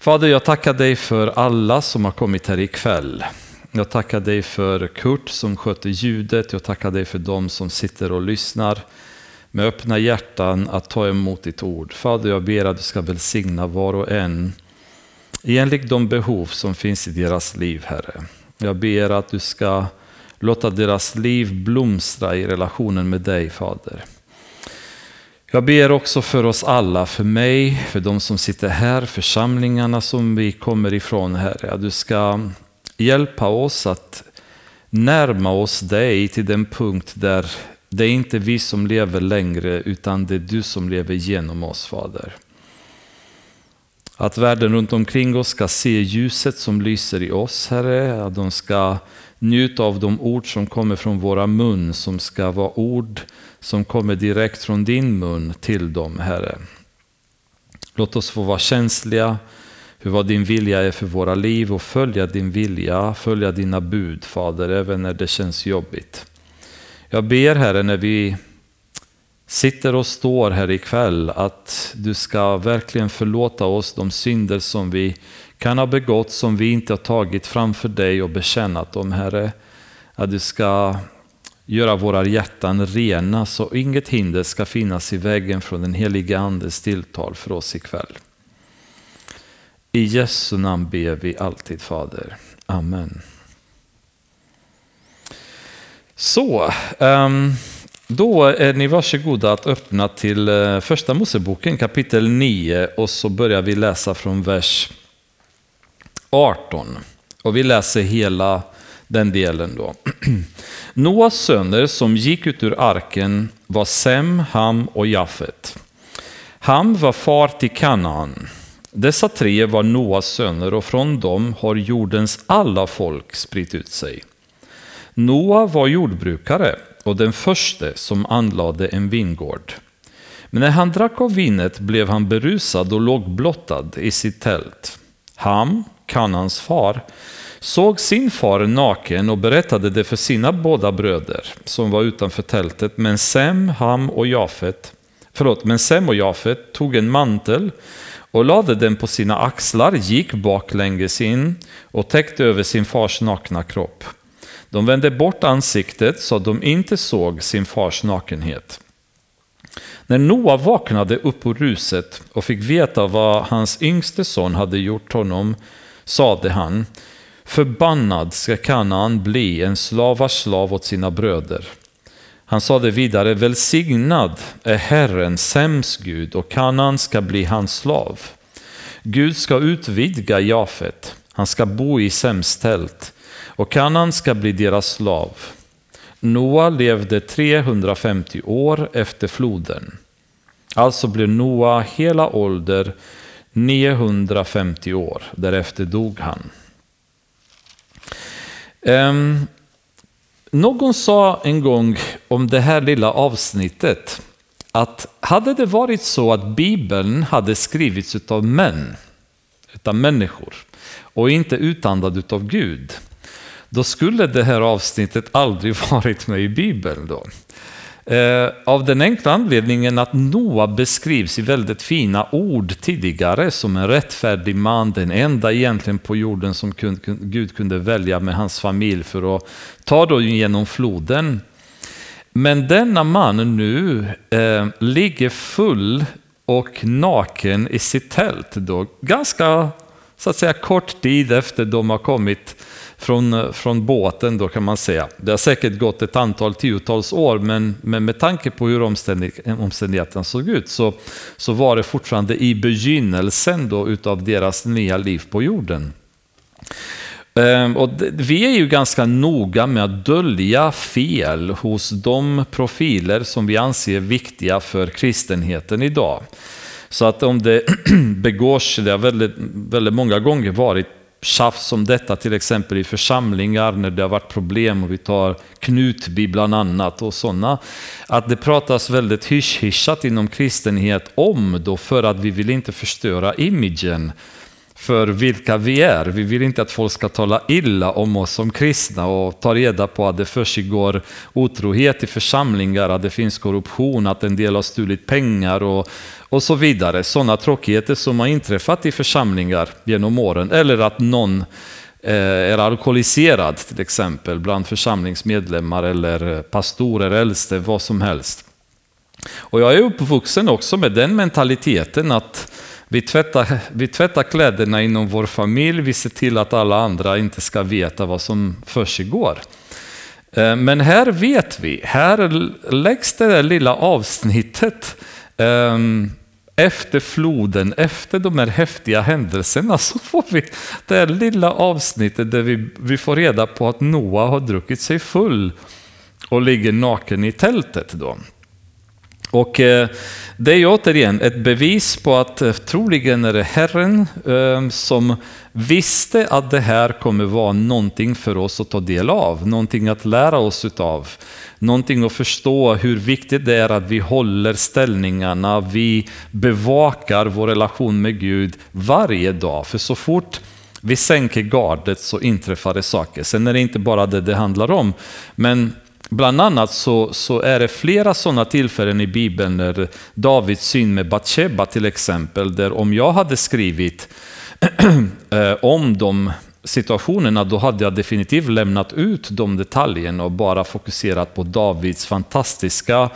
Fader, jag tackar dig för alla som har kommit här ikväll. Jag tackar dig för Kurt som sköter ljudet. Jag tackar dig för dem som sitter och lyssnar med öppna hjärtan att ta emot ditt ord. Fader, jag ber att du ska välsigna var och en enligt de behov som finns i deras liv, Herre. Jag ber att du ska låta deras liv blomstra i relationen med dig, Fader. Jag ber också för oss alla, för mig, för de som sitter här, församlingarna som vi kommer ifrån, Herre. Att du ska hjälpa oss att närma oss dig till den punkt där det är inte vi som lever längre, utan det är du som lever genom oss, Fader. Att världen runt omkring oss ska se ljuset som lyser i oss, Herre. Att de ska Njut av de ord som kommer från våra mun, som ska vara ord som kommer direkt från din mun till dem, Herre. Låt oss få vara känsliga för vad din vilja är för våra liv och följa din vilja, följa dina bud, Fader, även när det känns jobbigt. Jag ber, Herre, när vi sitter och står här ikväll att du ska verkligen förlåta oss de synder som vi kan ha begått, som vi inte har tagit framför dig och bekännat dem, Herre. Att du ska göra våra hjärtan rena så inget hinder ska finnas i vägen från den helige Andes tilltal för oss ikväll. I Jesu namn ber vi alltid Fader. Amen. Så, ehm, då är ni varsågoda att öppna till eh, första Moseboken kapitel 9 och så börjar vi läsa från vers 18. Och vi läser hela den delen då. Noas söner som gick ut ur arken var Sem, Ham och Jafet. Ham var far till Kanaan. Dessa tre var Noas söner och från dem har jordens alla folk spritt ut sig. Noa var jordbrukare och den första som anlade en vingård. Men när han drack av vinet blev han berusad och låg blottad i sitt tält. Ham, Kanans far, såg sin far naken och berättade det för sina båda bröder som var utanför tältet. Men Sem, Ham och Jafet, förlåt, men Sem och Jafet tog en mantel och lade den på sina axlar, gick baklänges in och täckte över sin fars nakna kropp. De vände bort ansiktet så att de inte såg sin fars nakenhet. När Noa vaknade upp ur ruset och fick veta vad hans yngste son hade gjort honom sade han Förbannad ska Kanaan bli, en slavars slav åt sina bröder. Han sade vidare, välsignad är Herren, Sems Gud, och Kanaan ska bli hans slav. Gud ska utvidga Jafet, han ska bo i Sems tält och Kanaan ska bli deras slav. Noa levde 350 år efter floden. Alltså blev Noa hela ålder 950 år. Därefter dog han. Um, någon sa en gång om det här lilla avsnittet att hade det varit så att Bibeln hade skrivits av män, utav människor och inte utandad av Gud, då skulle det här avsnittet aldrig varit med i Bibeln. Då. Eh, av den enkla anledningen att Noa beskrivs i väldigt fina ord tidigare som en rättfärdig man, den enda egentligen på jorden som Gud kunde välja med hans familj för att ta då genom floden. Men denna man nu eh, ligger full och naken i sitt tält då, ganska så att säga kort tid efter de har kommit från, från båten då kan man säga. Det har säkert gått ett antal tiotals år men, men med tanke på hur omständigheterna såg ut så, så var det fortfarande i begynnelsen då utav deras nya liv på jorden. Ehm, och vi är ju ganska noga med att dölja fel hos de profiler som vi anser viktiga för kristenheten idag. Så att om det begås, det har väldigt, väldigt många gånger varit tjafs om detta till exempel i församlingar när det har varit problem och vi tar Knutby bland annat och sådana. Att det pratas väldigt hysch inom kristenhet om då för att vi vill inte förstöra imagen för vilka vi är. Vi vill inte att folk ska tala illa om oss som kristna och ta reda på att det försiggår otrohet i församlingar, att det finns korruption, att en del har stulit pengar och, och så vidare. Sådana tråkigheter som har inträffat i församlingar genom åren. Eller att någon eh, är alkoholiserad till exempel bland församlingsmedlemmar eller pastorer, äldste, vad som helst. Och jag är uppvuxen också med den mentaliteten att vi tvättar, vi tvättar kläderna inom vår familj, vi ser till att alla andra inte ska veta vad som försiggår. Eh, men här vet vi, här läggs det där lilla avsnittet ehm, efter floden, efter de här häftiga händelserna, så får vi det här lilla avsnittet där vi, vi får reda på att Noa har druckit sig full och ligger naken i tältet. Då. Och eh, det är återigen ett bevis på att eh, troligen är det Herren ehm, som visste att det här kommer vara någonting för oss att ta del av, någonting att lära oss utav, någonting att förstå hur viktigt det är att vi håller ställningarna, vi bevakar vår relation med Gud varje dag. För så fort vi sänker gardet så inträffar det saker. Sen är det inte bara det det handlar om, men Bland annat så, så är det flera sådana tillfällen i Bibeln när Davids syn med Batsheba till exempel, där om jag hade skrivit eh, om de situationerna, då hade jag definitivt lämnat ut de detaljerna och bara fokuserat på Davids fantastiska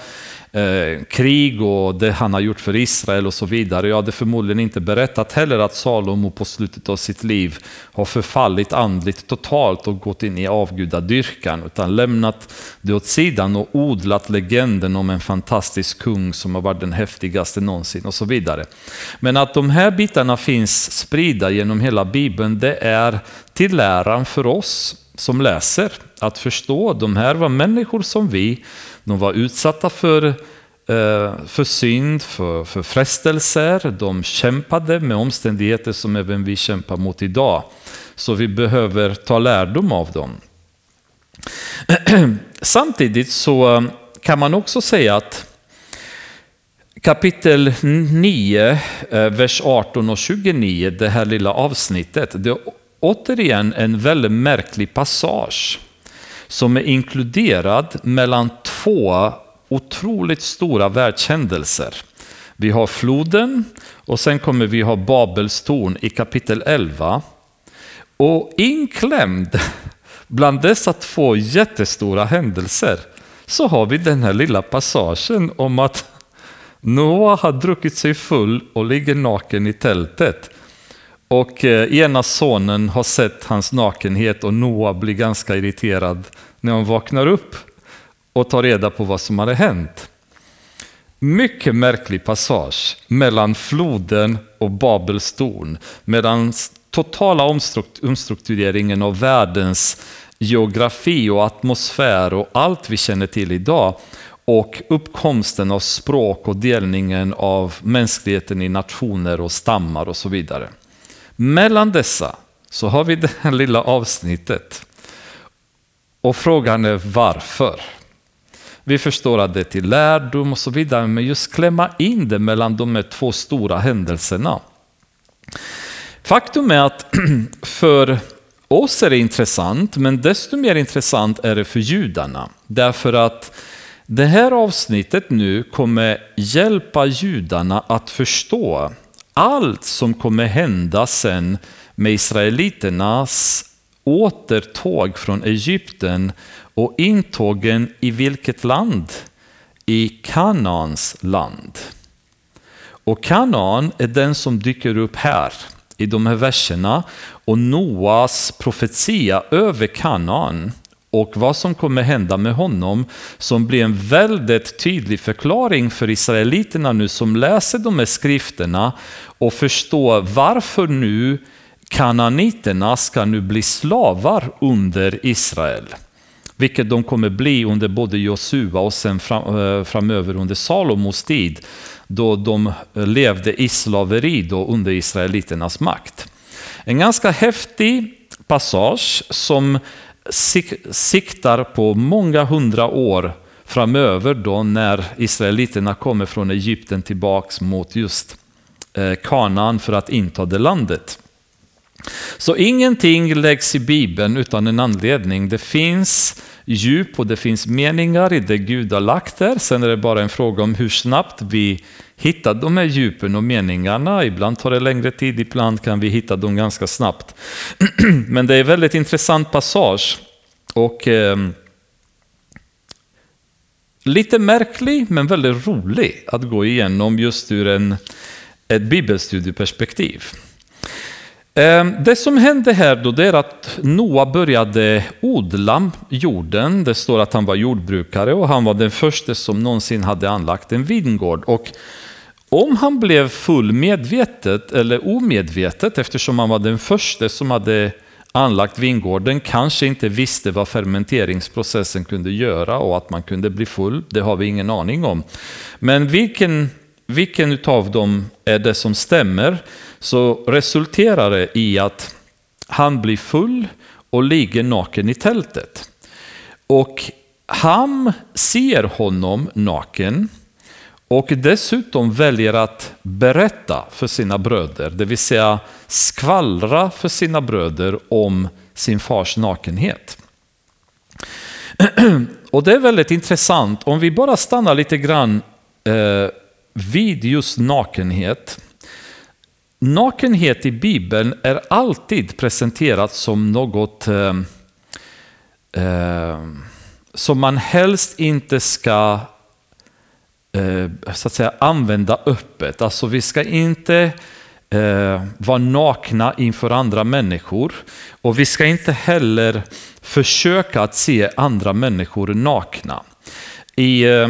eh, krig och det han har gjort för Israel och så vidare. Jag hade förmodligen inte berättat heller att Salomo på slutet av sitt liv har förfallit andligt totalt och gått in i avgudadyrkan, utan lämnat det åt sidan och odlat legenden om en fantastisk kung som har varit den häftigaste någonsin och så vidare. Men att de här bitarna finns spridda genom hela Bibeln, det är till läran för oss som läser att förstå. De här var människor som vi, de var utsatta för, eh, för synd, för, för frestelser. De kämpade med omständigheter som även vi kämpar mot idag. Så vi behöver ta lärdom av dem. Samtidigt så kan man också säga att kapitel 9, eh, vers 18 och 29, det här lilla avsnittet, det återigen en väldigt märklig passage som är inkluderad mellan två otroligt stora världshändelser. Vi har floden och sen kommer vi ha Babels torn i kapitel 11. Och inklämd bland dessa två jättestora händelser så har vi den här lilla passagen om att Noa har druckit sig full och ligger naken i tältet. Och eh, ena sonen har sett hans nakenhet och Noa blir ganska irriterad när hon vaknar upp och tar reda på vad som hade hänt. Mycket märklig passage mellan floden och Babels torn. Medan totala omstruktureringen av världens geografi och atmosfär och allt vi känner till idag och uppkomsten av språk och delningen av mänskligheten i nationer och stammar och så vidare. Mellan dessa så har vi det här lilla avsnittet. Och frågan är varför? Vi förstår att det är till lärdom och så vidare, men just klämma in det mellan de här två stora händelserna. Faktum är att för oss är det intressant, men desto mer intressant är det för judarna. Därför att det här avsnittet nu kommer hjälpa judarna att förstå allt som kommer hända sen med israeliternas återtåg från Egypten och intågen i vilket land? I Kanaans land. Och Kanaan är den som dyker upp här i de här verserna och Noas profetia över Kanaan och vad som kommer hända med honom som blir en väldigt tydlig förklaring för israeliterna nu som läser de här skrifterna och förstår varför nu kananiterna ska nu bli slavar under Israel. Vilket de kommer bli under både Josua och sen eh, framöver under Salomos tid då de levde i slaveri då under israeliternas makt. En ganska häftig passage som siktar på många hundra år framöver då när israeliterna kommer från Egypten tillbaks mot just eh, Kanaan för att inta det landet. Så ingenting läggs i Bibeln utan en anledning. Det finns djup och det finns meningar i det Gud har lagt där. Sen är det bara en fråga om hur snabbt vi hittar de här djupen och meningarna. Ibland tar det längre tid, ibland kan vi hitta dem ganska snabbt. Men det är en väldigt intressant passage. Och eh, lite märklig men väldigt rolig att gå igenom just ur en, ett bibelstudieperspektiv. Ehm, det som hände här då det är att Noa började odla jorden. Det står att han var jordbrukare och han var den första som någonsin hade anlagt en vingård. Och om han blev full medvetet eller omedvetet eftersom han var den första som hade anlagt vingården kanske inte visste vad fermenteringsprocessen kunde göra och att man kunde bli full, det har vi ingen aning om. Men vilken, vilken av dem är det som stämmer så resulterar det i att han blir full och ligger naken i tältet. Och han ser honom naken och dessutom väljer att berätta för sina bröder, det vill säga skvallra för sina bröder om sin fars nakenhet. Och det är väldigt intressant, om vi bara stannar lite grann eh, vid just nakenhet. Nakenhet i Bibeln är alltid presenterat som något eh, eh, som man helst inte ska Eh, så att säga, använda öppet. Alltså vi ska inte eh, vara nakna inför andra människor och vi ska inte heller försöka att se andra människor nakna. I eh,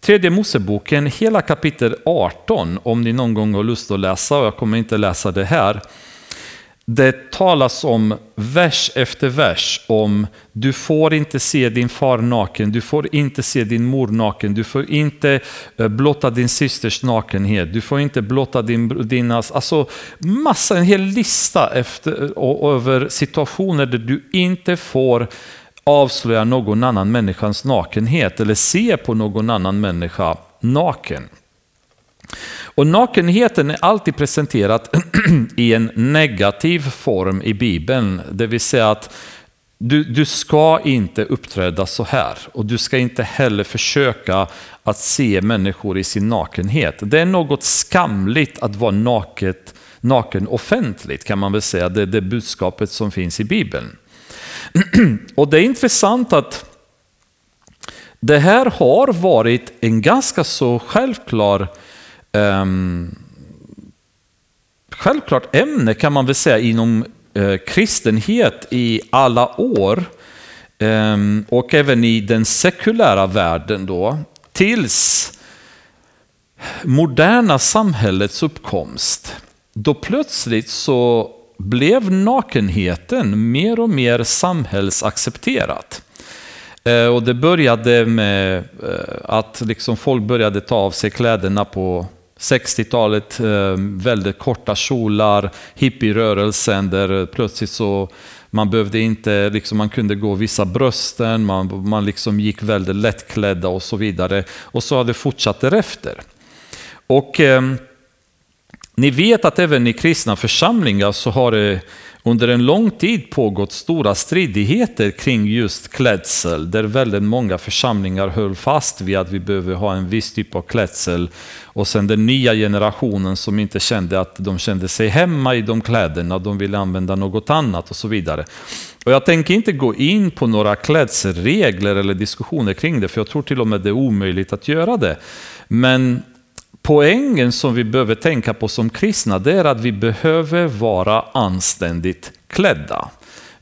tredje Moseboken, hela kapitel 18, om ni någon gång har lust att läsa, och jag kommer inte läsa det här, det talas om vers efter vers om du får inte se din far naken, du får inte se din mor naken, du får inte eh, blotta din systers nakenhet, du får inte blotta din, dinas, alltså massa, en hel lista efter, eh, och, över situationer där du inte får avslöja någon annan människans nakenhet eller se på någon annan människa naken. Och nakenheten är alltid presenterad i en negativ form i Bibeln. Det vill säga att du, du ska inte uppträda så här och du ska inte heller försöka att se människor i sin nakenhet. Det är något skamligt att vara naket, naken offentligt kan man väl säga. Det är det budskapet som finns i Bibeln. Och det är intressant att det här har varit en ganska så självklar um, självklart ämne kan man väl säga inom uh, kristenhet i alla år. Um, och även i den sekulära världen då. Tills moderna samhällets uppkomst. Då plötsligt så blev nakenheten mer och mer samhällsaccepterat. Eh, och det började med eh, att liksom folk började ta av sig kläderna på 60-talet, eh, väldigt korta kjolar, hippierörelsen där plötsligt så man behövde inte, liksom man kunde gå och visa brösten, man, man liksom gick väldigt lättklädda och så vidare. Och så har det fortsatt därefter. Och eh, ni vet att även i kristna församlingar så har det under en lång tid pågått stora stridigheter kring just klädsel, där väldigt många församlingar höll fast vid att vi behöver ha en viss typ av klädsel. Och sen den nya generationen som inte kände att de kände sig hemma i de kläderna, de ville använda något annat och så vidare. Och jag tänker inte gå in på några klädselregler eller diskussioner kring det, för jag tror till och med det är omöjligt att göra det. Men poängen som vi behöver tänka på som kristna, det är att vi behöver vara anständigt klädda.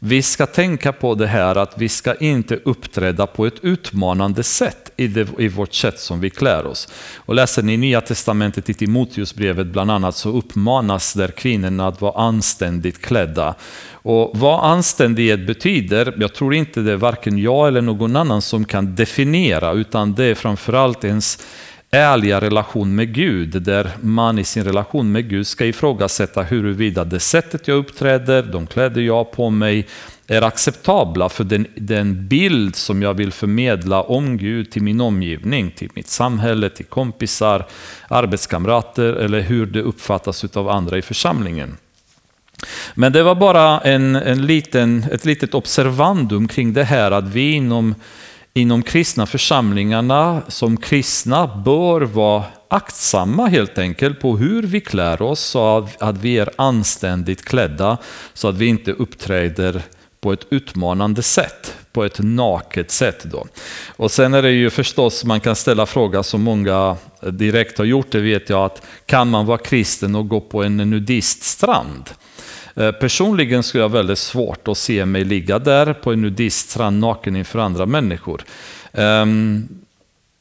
Vi ska tänka på det här att vi ska inte uppträda på ett utmanande sätt i, det, i vårt sätt som vi klär oss. Och läser ni Nya Testamentet i Timoteusbrevet bland annat så uppmanas där kvinnorna att vara anständigt klädda. Och vad anständighet betyder, jag tror inte det är varken jag eller någon annan som kan definiera, utan det är framförallt ens ärliga relation med Gud, där man i sin relation med Gud ska ifrågasätta huruvida det sättet jag uppträder, de kläder jag har på mig, är acceptabla för den, den bild som jag vill förmedla om Gud till min omgivning, till mitt samhälle, till kompisar, arbetskamrater eller hur det uppfattas av andra i församlingen. Men det var bara en, en liten, ett litet observandum kring det här att vi inom, inom kristna församlingarna som kristna bör vara aktsamma helt enkelt på hur vi klär oss så att vi är anständigt klädda så att vi inte uppträder på ett utmanande sätt, på ett naket sätt. Då. Och sen är det ju förstås, man kan ställa frågan som många direkt har gjort, det vet jag, att kan man vara kristen och gå på en nudiststrand? Eh, personligen skulle jag ha väldigt svårt att se mig ligga där på en nudiststrand naken inför andra människor. Um,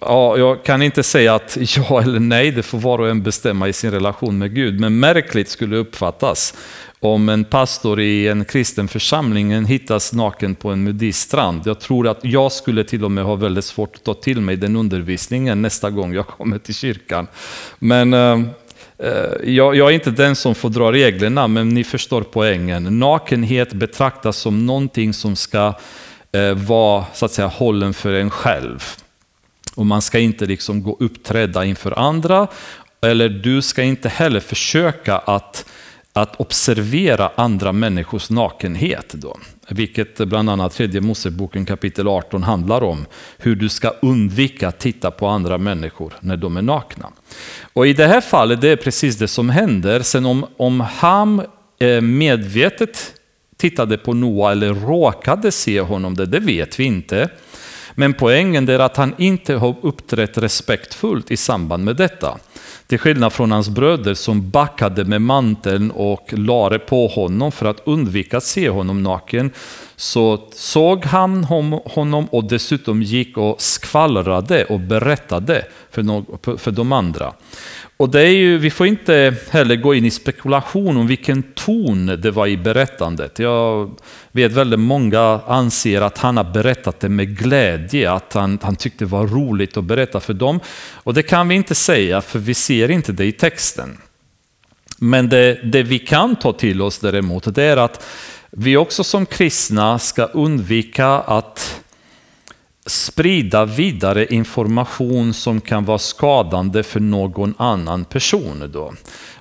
Ja, jag kan inte säga att ja eller nej, det får var och en bestämma i sin relation med Gud. Men märkligt skulle det uppfattas om en pastor i en kristen församling hittas naken på en nudiststrand. Jag tror att jag skulle till och med ha väldigt svårt att ta till mig den undervisningen nästa gång jag kommer till kyrkan. Men Um, Eh, jag, jag, är inte den som får dra reglerna, men ni förstår poängen. Nakenhet betraktas som någonting som ska eh, vara så att säga, hållen för en själv. Och man ska inte liksom gå uppträdda inför andra, eller du ska inte heller försöka att, att observera andra människors nakenhet. Då. Vilket bland annat tredje Moseboken kapitel 18 handlar om. Hur du ska undvika att titta på andra människor när de är nakna. Och i det här fallet det är precis det som händer. Sen om, om Ham eh, medvetet tittade på Noa eller råkade se honom, det, det vet vi inte. Men poängen är att han inte har uppträtt respektfullt i samband med detta. Till skillnad från hans bröder som backade med manteln och lade på honom för att undvika att se honom naken, så såg han honom och dessutom gick och skvallrade och berättade för, de andra. Och det är ju, vi får inte heller gå in i spekulation om vilken ton det var i berättandet. Jag vet väldigt många anser att han har berättat det med glädje, att han, han tyckte det var roligt att berätta för dem. Och det kan vi inte säga, för vi ser inte det i texten. Men det, det vi kan ta till oss däremot, det är att vi också som kristna ska undvika att sprida vidare information som kan vara skadande för någon annan person. Då.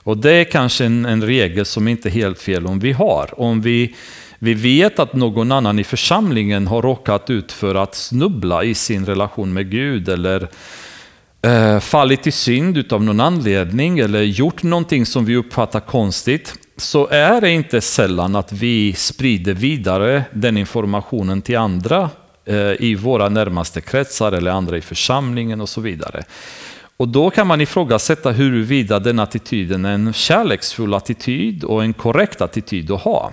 Och det är kanske en, en regel som inte är helt fel om vi har. Om vi, vi vet att någon annan i församlingen har råkat ut för att snubbla i sin relation med Gud eller eh, fallit i synd av någon anledning eller gjort någonting som vi uppfattar konstigt så är det inte sällan att vi sprider vidare den informationen till andra eh, i våra närmaste kretsar eller andra i församlingen och så vidare. Och då kan man ifrågasätta huruvida den attityden är en kärleksfull attityd och en korrekt attityd att ha.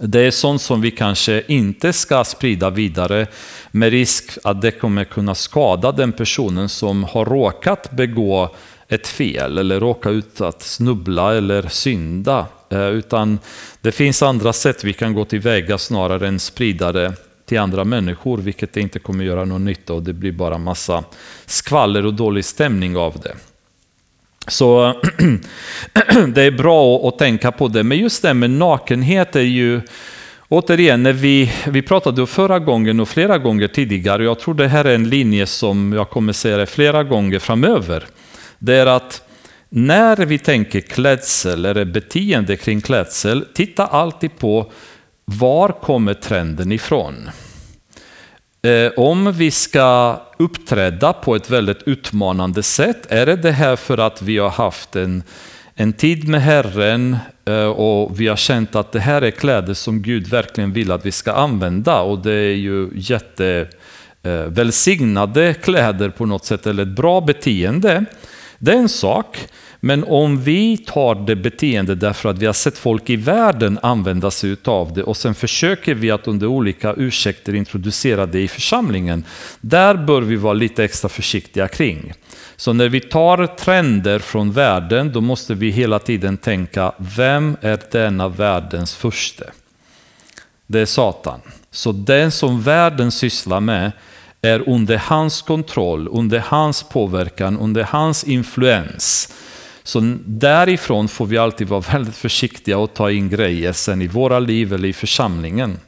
Det är sånt som vi kanske inte ska sprida vidare med risk att det kommer kunna skada den personen som har råkat begå ett fel eller råka ut att snubbla eller synda. Eh, utan det finns andra sätt vi kan gå tillväga snarare än sprida det till andra människor, vilket inte kommer göra någon nytta och det blir bara massa skvaller och dålig stämning av det. Så det är bra att tänka på det. Men just det med nakenhet är ju, återigen, när vi, vi pratade förra gången och flera gånger tidigare, jag tror det här är en linje som jag kommer säga det flera gånger framöver. Det är att när vi tänker klädsel eller beteende kring klädsel, titta alltid på var kommer trenden ifrån? Eh, om vi ska uppträda på ett väldigt utmanande sätt, är det det här för att vi har haft en, en tid med Herren eh, och vi har känt att det här är kläder som Gud verkligen vill att vi ska använda och det är ju jättevälsignade eh, kläder på något sätt eller ett bra beteende. Det är en sak. Men om vi tar det beteende därför att vi har sett folk i världen använda sig av det och sen försöker vi att under olika ursäkter introducera det i församlingen. Där bör vi vara lite extra försiktiga kring. Så när vi tar trender från världen, då måste vi hela tiden tänka, vem är denna världens första? Det är Satan. Så den som världen sysslar med är under hans kontroll, under hans påverkan, under hans influens. Så därifrån får vi alltid vara väldigt försiktiga och ta in grejer sen i våra liv eller i församlingen.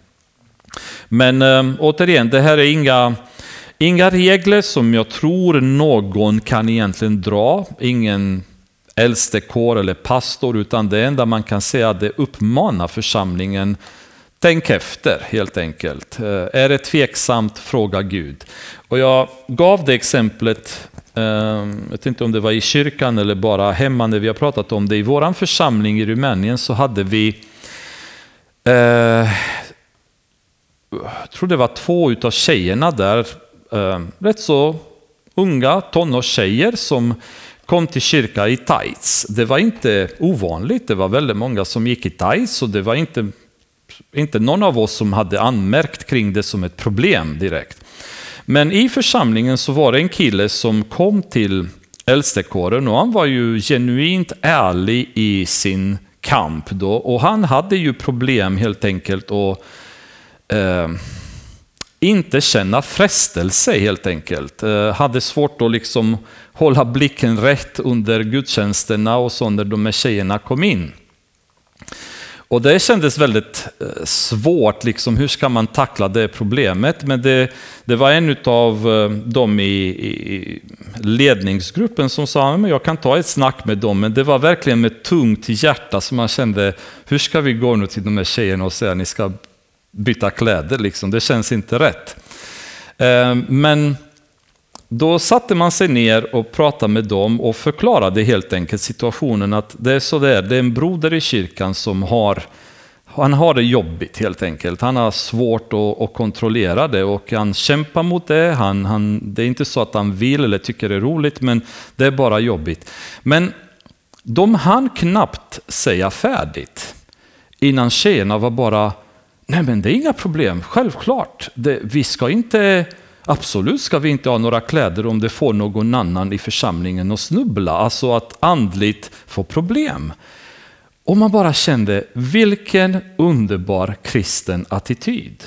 Men äh, återigen, det här är inga, inga regler som jag tror någon kan egentligen dra. Ingen äldstekår eller pastor, utan det enda man kan säga är att det uppmanar församlingen Tänk efter helt enkelt. Eh, är det tveksamt, fråga Gud. Och jag gav det exemplet, ehm, jag vet inte om det var i kyrkan eller bara hemma när vi har pratat om det. I vår församling i Rumänien så hade vi, eh, jag tror det var två utav tjejerna där, eh, rätt så unga tonårstjejer som kom till kyrka i tights. Det var inte ovanligt, det var väldigt många som gick i tights och det var inte inte någon av oss som hade anmärkt kring det som ett problem direkt. Men i församlingen så var det en kille som kom till äldstekåren och han var ju genuint ärlig i sin kamp då och han hade ju problem helt enkelt att eh, inte känna frestelse helt enkelt. Eh, hade svårt att liksom hålla blicken rätt under gudstjänsterna och så när de här tjejerna kom in. Och det kändes väldigt eh, svårt, liksom, hur ska man tackla det problemet? Men det, det var en av eh, dem i, i ledningsgruppen som sa att jag kan ta ett snack med dem, men det var verkligen med tungt hjärta som man kände, hur ska vi gå nu till de här tjejerna och säga att ni ska byta kläder? Liksom. Det känns inte rätt. Eh, men då satte man sig ner och pratade med dem och förklarade helt enkelt situationen att det är så där, det är en broder i kyrkan som har han har det jobbigt helt enkelt. Han har svårt att, att kontrollera det och han kämpar mot det. Han, han, det är inte så att han vill eller tycker det är roligt, men det är bara jobbigt. Men de hann knappt säga färdigt innan tjejerna var bara, nej men det är inga problem, självklart. Det, vi ska inte Absolut ska vi inte ha några kläder om det får någon annan i församlingen att snubbla, alltså att andligt få problem. Och man bara kände, vilken underbar kristen attityd.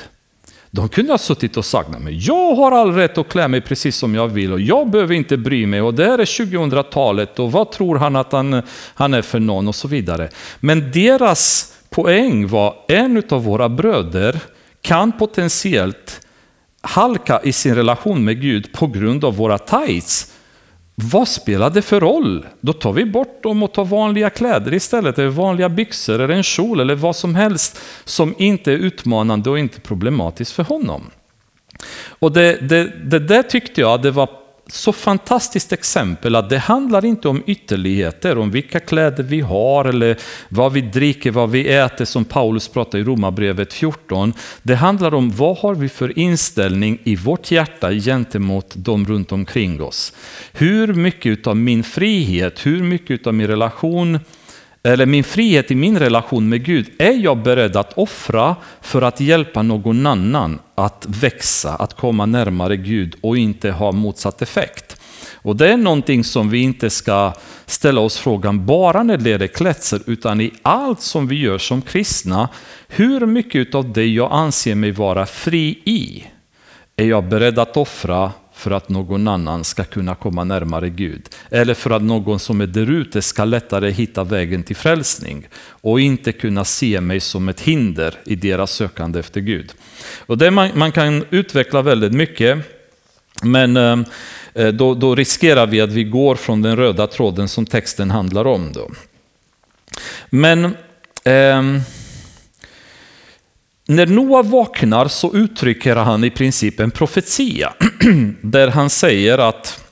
De kunde ha suttit och sagt, men jag har all rätt att klä mig precis som jag vill och jag behöver inte bry mig och det här är 2000-talet och vad tror han att han, han är för någon och så vidare. Men deras poäng var, en av våra bröder kan potentiellt halka i sin relation med Gud på grund av våra tights. Vad spelar det för roll? Då tar vi bort dem och tar vanliga kläder istället, eller vanliga byxor eller en kjol eller vad som helst som inte är utmanande och inte problematiskt för honom. Och det, det, det där tyckte jag det var så fantastiskt exempel att det handlar inte om ytterligheter, om vilka kläder vi har eller vad vi dricker, vad vi äter som Paulus pratar i Romarbrevet 14. Det handlar om vad har vi för inställning i vårt hjärta gentemot de runt omkring oss. Hur mycket av min frihet, hur mycket av min relation eller min frihet i min relation med Gud, är jag beredd att offra för att hjälpa någon annan att växa, att komma närmare Gud och inte ha motsatt effekt? Och det är någonting som vi inte ska ställa oss frågan bara när det gäller klädsel, utan i allt som vi gör som kristna. Hur mycket av det jag anser mig vara fri i är jag beredd att offra för att någon annan ska kunna komma närmare Gud. Eller för att någon som är där ute ska lättare hitta vägen till frälsning och inte kunna se mig som ett hinder i deras sökande efter Gud. Och det man, man kan utveckla väldigt mycket, men eh, då, då, riskerar vi att vi går från den röda tråden som texten handlar om. Då. Men eh, när Noa vaknar så uttrycker han i princip en profetia där han säger att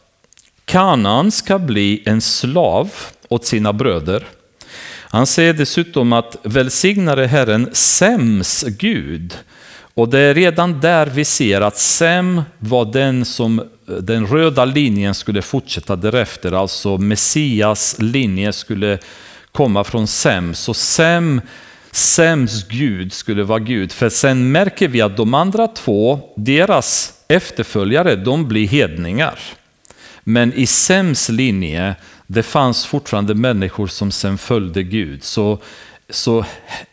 Kanaan ska bli en slav åt sina bröder. Han säger dessutom att välsignade Herren Sems Gud. Och det är redan där vi ser att Sem var den som den röda linjen skulle fortsätta därefter, alltså Messias linje skulle komma från Sem. Så Sem Sems Gud skulle vara Gud. För sen märker vi att de andra två, deras efterföljare, de blir hedningar. Men i Sems linje, det fanns fortfarande människor som sen följde Gud. Så, så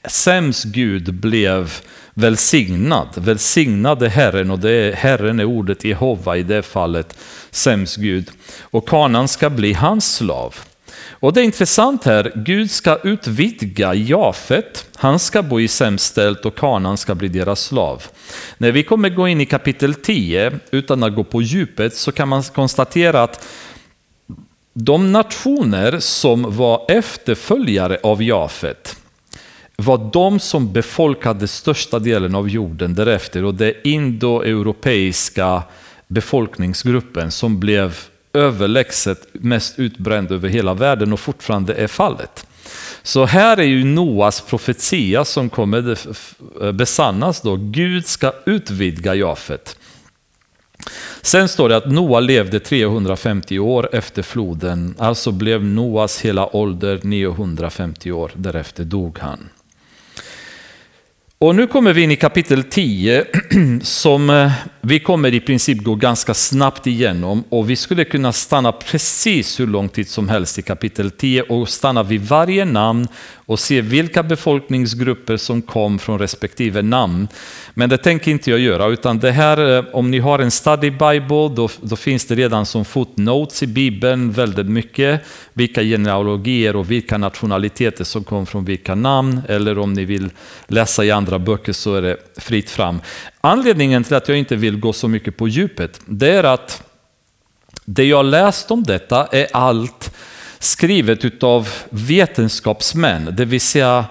Sems Gud blev välsignad, välsignade Herren och det är, Herren är ordet Jehova i det fallet, Sems Gud. Och kanan ska bli hans slav. Och det är intressant här, Gud ska utvidga Jafet, han ska bo i sämställt och kanan ska bli deras slav. När vi kommer gå in i kapitel 10, utan att gå på djupet, så kan man konstatera att de nationer som var efterföljare av Jafet var de som befolkade största delen av jorden därefter. Och det indoeuropeiska befolkningsgruppen som blev överlägset mest utbränd över hela världen och fortfarande är fallet. Så här är ju Noas profetia som kommer besannas då. Gud ska utvidga Jafet. Sen står det att Noa levde 350 år efter floden, alltså blev Noas hela ålder 950 år, därefter dog han. Och nu kommer vi in i kapitel 10 som eh, vi kommer i princip gå ganska snabbt igenom och vi skulle kunna stanna precis hur lång tid som helst i kapitel 10 och stanna vid varje namn och se vilka befolkningsgrupper som kom från respektive namn. Men det tänker inte jag göra, utan det här, eh, om ni har en study bible, då, då finns det redan som footnotes i bibeln väldigt mycket, vilka genealogier och vilka nationaliteter som kom från vilka namn, eller om ni vill läsa i andra böcker så är det fritt fram. Anledningen till att jag inte vill gå så mycket på djupet, det är att det jag läst om detta är allt skrivet utav vetenskapsmän, det vill säga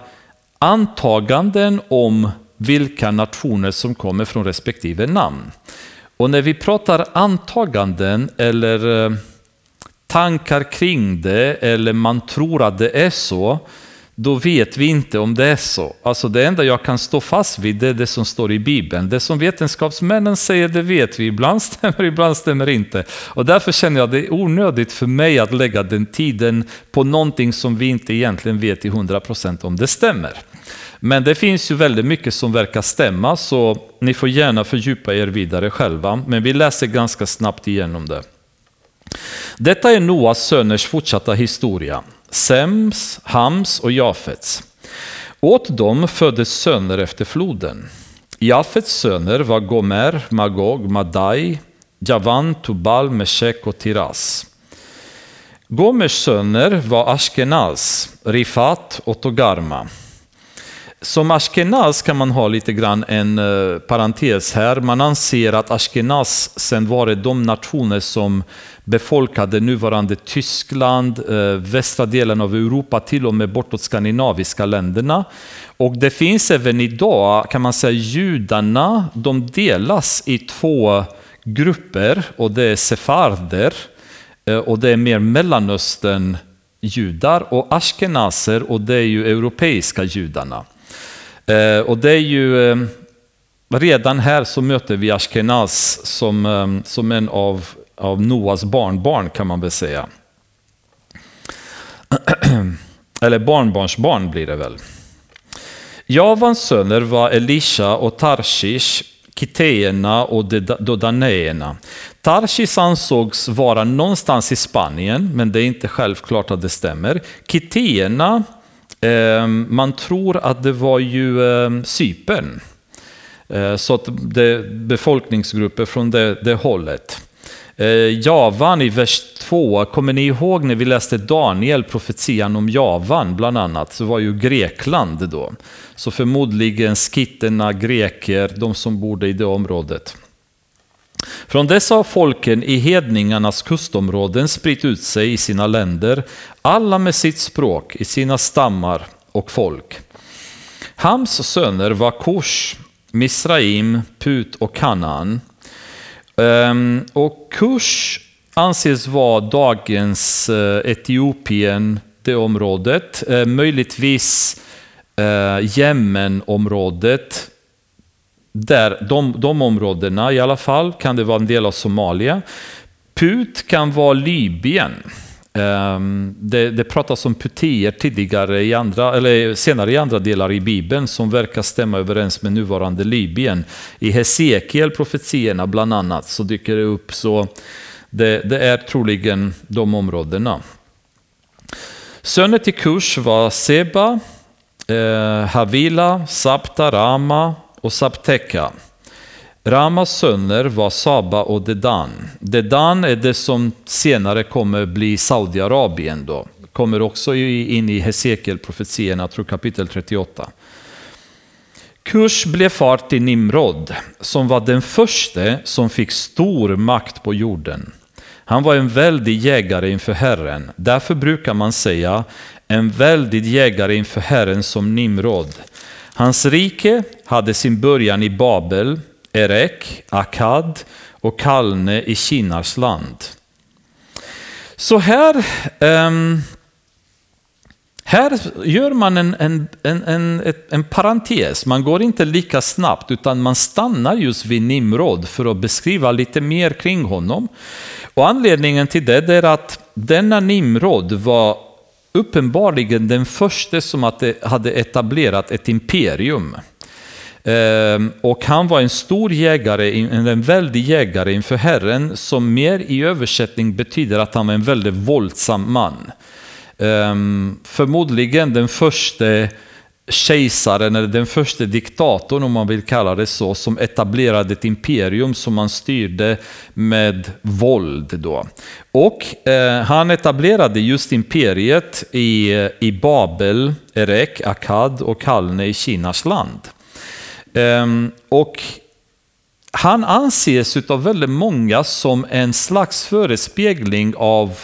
antaganden om vilka nationer som kommer från respektive namn. Och när vi pratar antaganden eller eh, tankar kring det eller man tror att det är så, då vet vi inte om det är så. Alltså det enda jag kan stå fast vid det är det som står i Bibeln. Det som vetenskapsmännen säger, det vet vi. Ibland stämmer, ibland stämmer inte. Och därför känner jag att det är onödigt för mig att lägga den tiden på någonting som vi inte egentligen vet till 100% om det stämmer. Men det finns ju väldigt mycket som verkar stämma, så ni får gärna fördjupa er vidare själva. Men vi läser ganska snabbt igenom det. Detta är Noas söners fortsatta historia. Sems, Hams och Jafets. Åt dem föddes söner efter floden. Jafets söner var Gomer, Magog, Madai, Javan, Tubal, Meshek och Tiras. Gomers söner var Ashkenaz, Rifat och Togarma. Som Ashkenaz kan man ha lite grann en uh, parentes här. Man anser att Ashkenaz sen var det de nationer som befolkade nuvarande Tyskland, uh, västra delen av Europa, till och med bortåt skandinaviska länderna. Och det finns även idag, kan man säga, judarna, de delas i två grupper och det är sefarder uh, och det är mer Mellanöstern judar och ashkenazer och det är ju europeiska judarna. Eh, och det är ju, eh, redan här så möter vi Ashkenaz som, eh, som en av, av Noas barnbarn kan man väl säga. Eller barnbarnsbarn blir det väl. Javans söner var Elisha och Tarshish, Kiteerna och Dodaneerna. Tarshish ansågs vara någonstans i Spanien, men det är inte självklart att det stämmer. Kiteerna Ehm, man tror att det var ju ehm, Cypern. Eh, så att det befolkningsgrupper från det, det hållet. Eh, Javan i vers 2, kommer ni ihåg när vi läste Daniel, profetian om Javan bland annat, så var ju Grekland då. Så förmodligen skitterna, greker, de som bodde i det området. Från dessa har folken i hedningarnas kustområden spritt ut sig i sina länder, alla med sitt språk, i sina stammar och folk. Hams söner var Kush, Misraim, Put och Kanaan. Ehm, och Kush anses vara dagens eh, Etiopien, det området. Eh, möjligtvis eh, Jemenområdet, där, de, de områdena i alla fall, kan det vara en del av Somalia. Put kan vara Libyen. Um, det, det pratas om putéer tidigare i andra, eller senare i andra delar i Bibeln som verkar stämma överens med nuvarande Libyen. I Hesekiel profetierna bland annat så dyker det upp. så Det, det är troligen de områdena. Söner till Kush var Seba, eh, Havila, Sapta, Rama, och Sabteka. Ramas söner var Saba och Dedan. Dedan är det som senare kommer bli Saudiarabien då. Kommer också in i Hesekiel-profetierna, tror kapitel 38. Kush blev far till Nimrod, som var den första som fick stor makt på jorden. Han var en väldig jägare inför Herren. Därför brukar man säga en väldig jägare inför Herren som Nimrod. Hans rike hade sin början i Babel, Erek, Akkad och Kalne i Kinas land. Så här, um, här gör man en, en, en, en, en parentes. Man går inte lika snabbt utan man stannar just vid Nimrod för att beskriva lite mer kring honom. Och anledningen till det är att denna Nimrod var uppenbarligen den första som hade etablerat ett imperium. Ehm, och han var en stor jägare, en väldig jägare inför Herren som mer i översättning betyder att han var en väldigt våldsam man. Ehm, förmodligen den första kejsaren eller den första diktatorn om man vill kalla det så som etablerade ett imperium som man styrde med våld. Då. Och eh, han etablerade just imperiet i, i Babel, Erek, Akkad och Kalne i Kinas land. Ehm, och han anses av väldigt många som en slags förespegling av eh,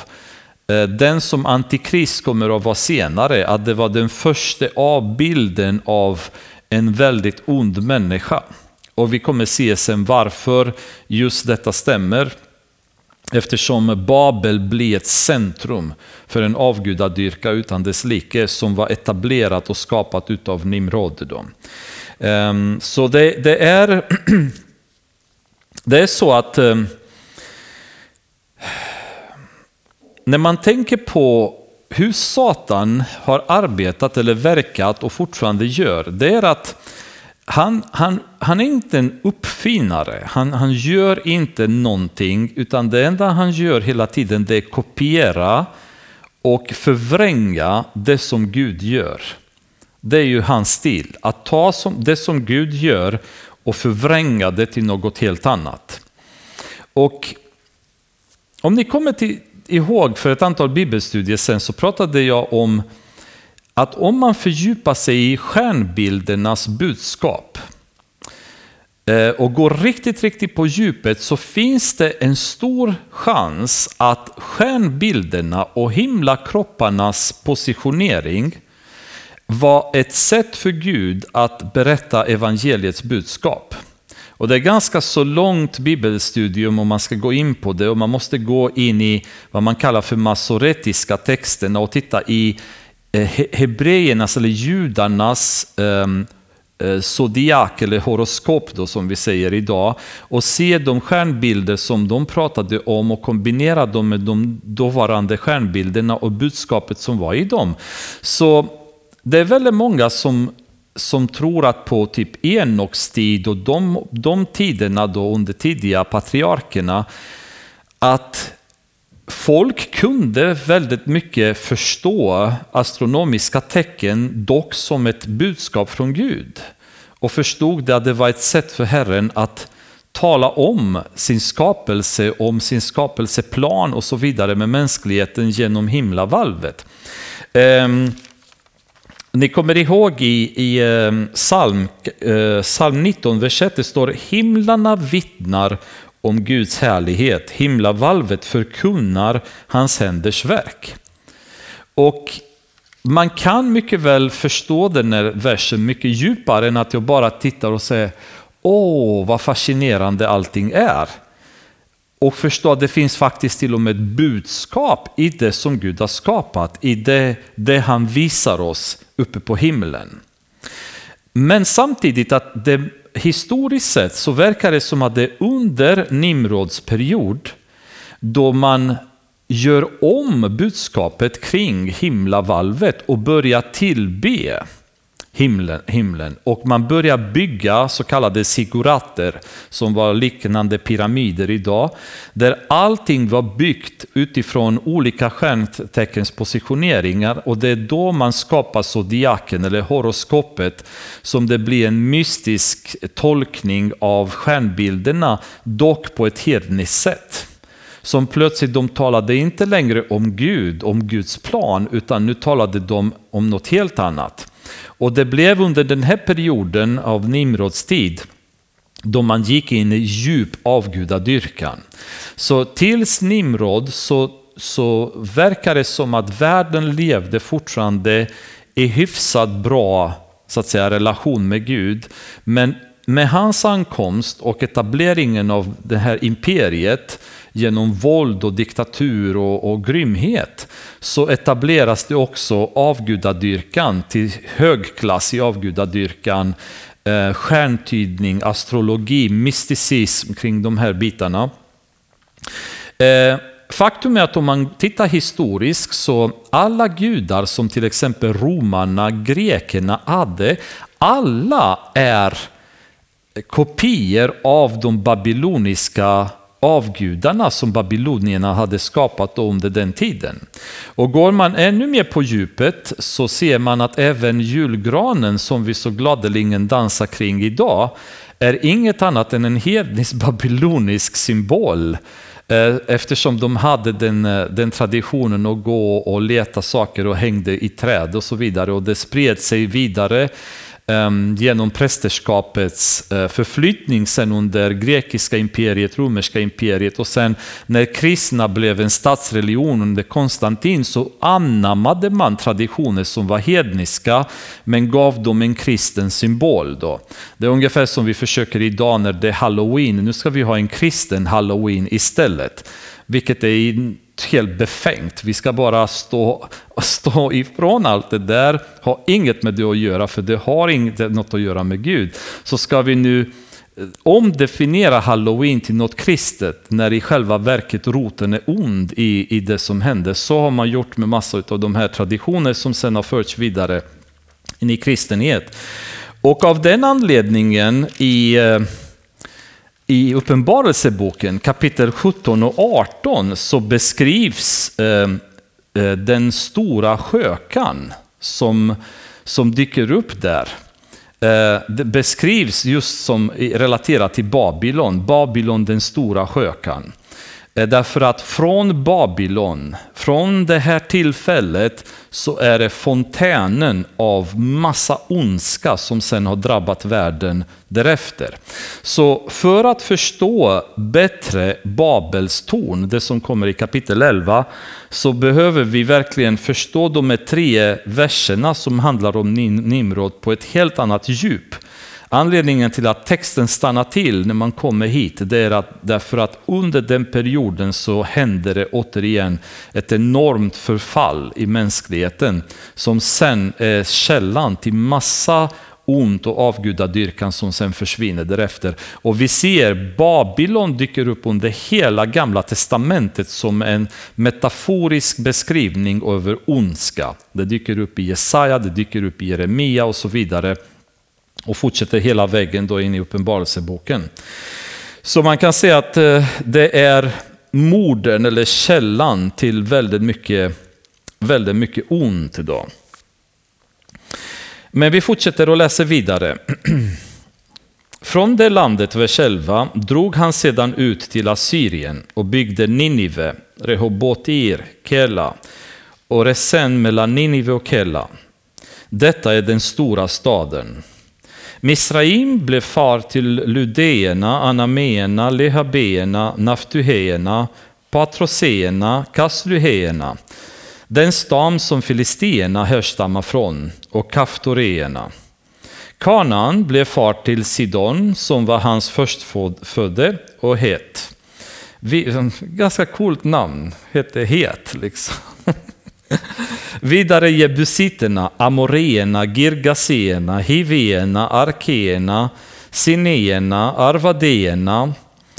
Eh, den som Antikrist kommer att vara senare, att det var den första avbilden av en väldigt ond människa. Och vi kommer se sen varför just detta stämmer. Eftersom Babel blir ett centrum för en avgudadyrka utan dess like som var etablerat och skapat utav Nimrod. Då. Ehm, så det, det, är, det är så att ehm, när man tänker på hur Satan har arbetat eller verkat och fortfarande gör, det är att han, han, han är inte en uppfinnare, han, han gör inte någonting, utan det enda han gör hela tiden det är kopiera och förvränga det som Gud gör. Det är ju hans stil, att ta det som Gud gör och förvränga det till något helt annat. Och om ni kommer till, ihåg för ett antal bibelstudier sen så pratade jag om att om man fördjupar sig i stjärnbildernas budskap eh, och går riktigt, riktigt på djupet så finns det en stor chans att stjärnbilderna och himlakropparnas positionering var ett sätt för Gud att berätta evangeliets budskap. Och det är ganska så långt bibelstudium om man ska gå in på det och man måste gå in i vad man kallar för masoretiska texterna och titta i eh, hebreernas eller judarnas um, zodiak eller horoskop då, som vi säger idag och se de stjärnbilder som de pratade om och kombinera dem med de dåvarande stjärnbilderna och budskapet som var i dem. Så det är väldigt många som, som tror att på typ Enoks tid och de, de tiderna då under tidiga patriarkerna att folk kunde väldigt mycket förstå astronomiska tecken dock som ett budskap från Gud och förstod det att det var ett sätt för Herren att tala om sin skapelse, om sin skapelseplan och så vidare med mänskligheten genom himlavalvet. Um, ni kommer ihåg i, i eh, psalm, eh, psalm 19, vers 1, det står himlarna vittnar om Guds härlighet, himlavalvet förkunnar hans händers verk. Och man kan mycket väl förstå den här versen mycket djupare än att jag bara tittar och säger åh vad fascinerande allting är och förstå att det finns faktiskt till och med ett budskap i det som Gud har skapat, i det, det han visar oss uppe på himlen. Men samtidigt att det historiskt sett så verkar det som att det är under Nimrods period då man gör om budskapet kring himlavalvet och börjar tillbe himlen, himlen. Och man börjar bygga så kallade sigurater som var liknande pyramider idag. Där allting var byggt utifrån olika stjärnteckens positioneringar och det är då man skapar zodiaken eller horoskopet som det blir en mystisk tolkning av stjärnbilderna dock på ett hedniskt sätt som plötsligt de talade inte längre om Gud, om Guds plan, utan nu talade de om något helt annat. Och det blev under den här perioden av Nimrods tid då man gick in i djup avgudadyrkan. Så tills Nimrod så, så verkar det som att världen levde fortfarande i hyfsat bra så att säga, relation med Gud. Men med hans ankomst och etableringen av det här imperiet genom våld och diktatur och, och grymhet så etableras det också avgudadyrkan till högklassig avgudadyrkan, eh, stjärntydning, astrologi, mysticism kring de här bitarna. Eh, faktum är att om man tittar historiskt så alla gudar som till exempel romarna, grekerna hade, alla är kopior av de babyloniska avgudarna som babylonierna hade skapat under den tiden. Och går man ännu mer på djupet så ser man att även julgranen som vi så gladeligen dansar kring idag är inget annat än en hednisk babylonisk symbol eh, eftersom de hade den, eh, den traditionen att gå och leta saker och hängde i träd och så vidare och det spred sig vidare Ehm, genom prästerskapets eh, förflyttning sen under grekiska imperiet, romerska imperiet och sen när kristna blev en statsreligion under Konstantin så anammade man traditioner som var hedniska men gav dem en kristen symbol. Då. Det är ungefär som vi försöker idag när det är halloween, nu ska vi ha en kristen halloween istället. Vilket är helt befängt. Vi ska bara stå, stå ifrån allt det där, ha inget med det att göra, för det har inget något att göra med Gud. Så ska vi nu eh, omdefiniera halloween till något kristet, när i själva verket roten är ond i, i det som händer. Så har man gjort med massa av de här traditioner som sen har förts vidare in i kristenhet. Och av den anledningen i eh, i Uppenbarelseboken kapitel 17 och 18 så beskrivs eh, eh den stora skökan som, som dyker upp där. Eh, det beskrivs just som relaterat till Babylon, Babylon den stora skökan. Därför att från Babylon, från det här tillfället, så är det fontänen av massa ondska som sen har drabbat världen därefter. Så för att förstå bättre Babels torn, det som kommer i kapitel 11, så behöver vi verkligen förstå de här tre verserna som handlar om Nimrod på ett helt annat djup. Anledningen till att texten stannar till när man kommer hit, det är att, därför att under den perioden så händer det återigen ett enormt förfall i mänskligheten som sen är källan till massa ont och avgudadyrkan som sen försvinner därefter. Och vi ser Babylon dyker upp under hela gamla testamentet som en metaforisk beskrivning över ondska. Det dyker upp i Jesaja, det dyker upp i Jeremia och så vidare och fortsätter hela vägen då in i Uppenbarelseboken. Så man kan säga att eh, det är morden eller källan till väldigt mycket, väldigt mycket ont idag. Men vi fortsätter och läser vidare. Från det landet, vers 11, drog han sedan ut till Assyrien och byggde Ninive, Rehobotir, Kela och Resen mellan Ninive och Kela. Detta är den stora staden. Misraim blev far till Ludéerna, Anaméerna, Lehabéerna, Naftuhena, Patroséerna, Kasluhena, den stam som filisterna härstammar från, och Kaftoréerna. Kanaan blev far till Sidon, som var hans förstfödde och het. Ganska coolt namn, hette Het liksom. Vidare jebusiterna, amoreerna, girgaseerna, hiveerna, arkeerna, sineerna, arvadeerna,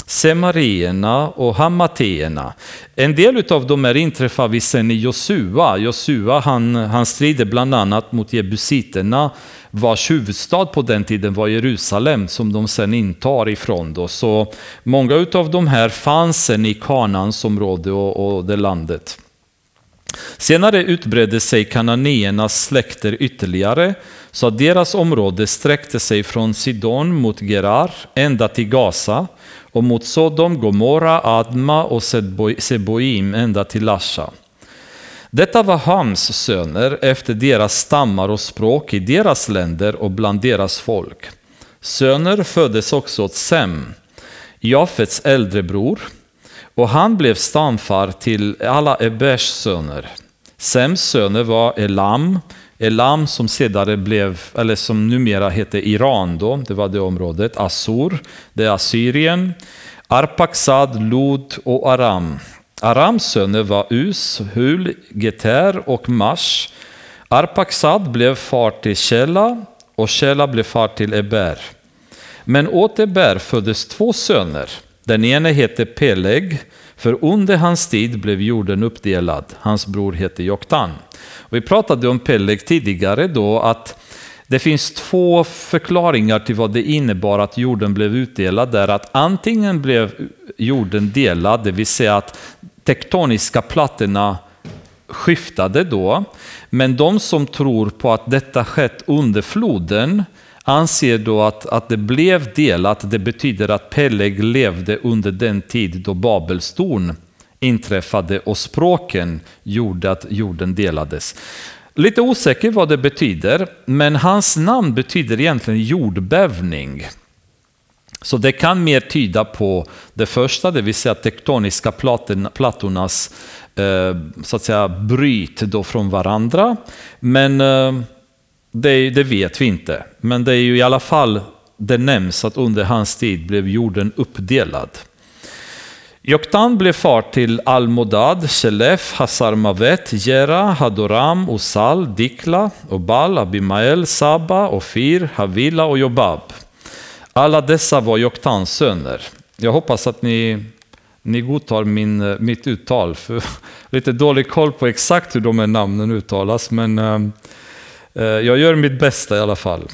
semarierna och hamateerna. En del av dem är inträffar vi sen i Josua. Josua han, han strider bland annat mot jebusiterna vars huvudstad på den tiden var Jerusalem som de sen intar ifrån. Då. Så många av de här fanns sen i Kanans område och, och det landet. Senare utbredde sig kananéernas släkter ytterligare så att deras område sträckte sig från Sidon mot Gerar ända till Gaza och mot Sodom, Gomorra, Adma och Seboim ända till Lasha. Detta var Hams söner efter deras stammar och språk i deras länder och bland deras folk. Söner föddes också åt Sem, Jafets äldre bror, och han blev stamfar till alla Ebers söner. Sems söner var Elam, Elam som senare blev, eller som numera heter Iran då, det var det området, Assur, det är Assyrien, Arpaxad, Lod och Aram. Arams söner var Us, Hul, Geter och Mash. Arpaxad blev far till Shela och Shela blev far till Eber. Men åt Eber föddes två söner. Den ene hette Peleg, för under hans tid blev jorden uppdelad. Hans bror hette Joktan. Vi pratade om Peleg tidigare då att det finns två förklaringar till vad det innebar att jorden blev utdelad. Där att antingen blev jorden delad, det vill säga att tektoniska plattorna skiftade då. Men de som tror på att detta skett under floden anser då att, att det blev delat, det betyder att Peleg levde under den tid då Babels torn inträffade och språken gjorde att jorden delades. Lite osäker vad det betyder, men hans namn betyder egentligen jordbävning. Så det kan mer tyda på det första, det vill säga tektoniska plattornas eh, så att säga, bryt då från varandra. Men eh, det, det, vet vi inte. Men det är ju i alla fall, det nämns att under hans tid blev jorden uppdelad. Joktan blev far till Almodad, Shelef, Hasarmavet, Jera, Hadoram, Usal, Dikla, Obal, Abimael, Saba, Ofir, Havila och Jobab. Alla dessa var Joktans söner. Jag hoppas att ni, ni godtar min, mitt uttal. För lite dålig koll på exakt hur de här namnen uttalas, men eh, Eh, jag gör mitt bästa i alla fall.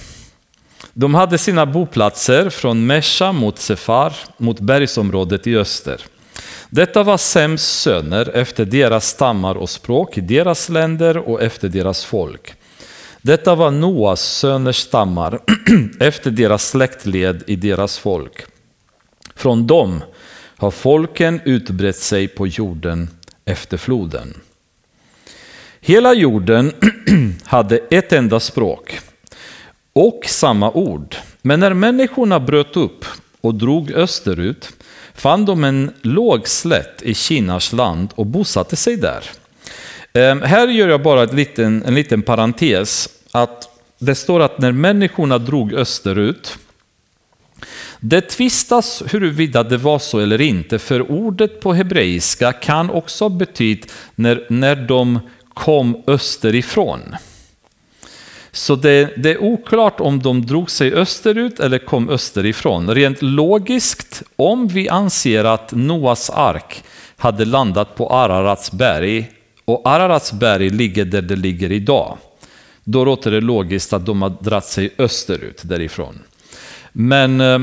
De hade sina boplatser från Mesha mot Sefar, mot bergsområdet i öster. Detta var Sems söner efter deras stammar och språk i deras länder och efter deras folk. Detta var Noas söners stammar efter deras släktled i deras folk. Från dem har folken utbrett sig på jorden efter floden. Hela jorden hade ett enda språk och samma ord. Men när människorna bröt upp och drog österut fann de en låg slätt i Kinas land och bosatte sig där. Ehm, här gör jag bara liten, en liten parentes. Att det står att när människorna drog österut, det tvistas huruvida det var så eller inte, för ordet på hebreiska kan också betyda när, när de kom österifrån. Så det, det, är oklart om de drog sig österut eller kom österifrån. Rent logiskt, om vi anser att Noas ark hade landat på Ararats berg och Ararats berg ligger där det ligger idag, då låter det logiskt att de har dratt sig österut därifrån. Men eh,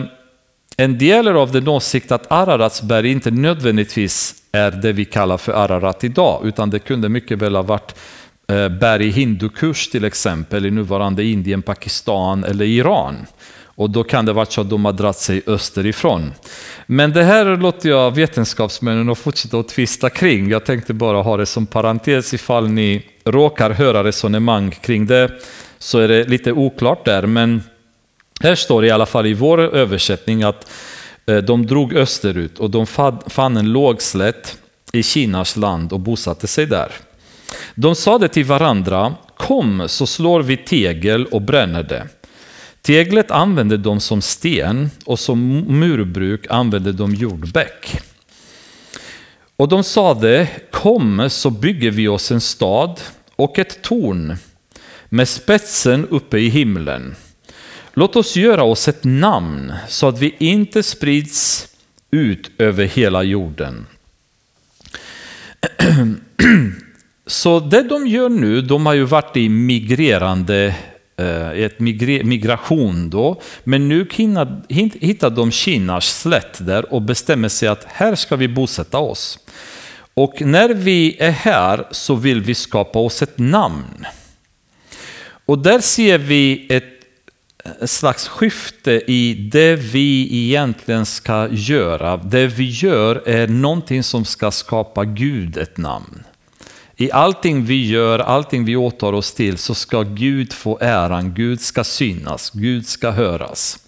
en del av den åsikt att Ararats berg inte nödvändigtvis är det vi kallar för Ararat idag, utan det kunde mycket väl ha varit eh, berg hindukurs till exempel i nuvarande Indien, Pakistan eller Iran. Och då kan det vara så att de har dragit sig österifrån. Men det här låter jag vetenskapsmännen att fortsätta att tvista kring. Jag tänkte bara ha det som parentes ifall ni råkar höra resonemang kring det så är det lite oklart där. Men här står det i alla fall i vår översättning att Eh, de drog österut och de fann en lågslätt i Kinas land och bosatte sig där. De sade till varandra, kom så slår vi tegel och bränner det. Teglet använde de som sten och som murbruk använde de jordbäck. Och de sade, kom så bygger vi oss en stad och ett torn med spetsen uppe i himlen. Låt oss göra oss ett namn så att vi inte sprids ut över hela jorden. Så det de gör nu, de har ju varit i migrerande i ett migration då, men nu hittar de Kinas slätt där och bestämmer sig att här ska vi bosätta oss. Och när vi är här så vill vi skapa oss ett namn. Och där ser vi ett slags skifte i det vi egentligen ska göra. Det vi gör är någonting som ska skapa Gud ett namn. I allting vi gör, allting vi åtar oss till så ska Gud få äran, Gud ska synas, Gud ska höras.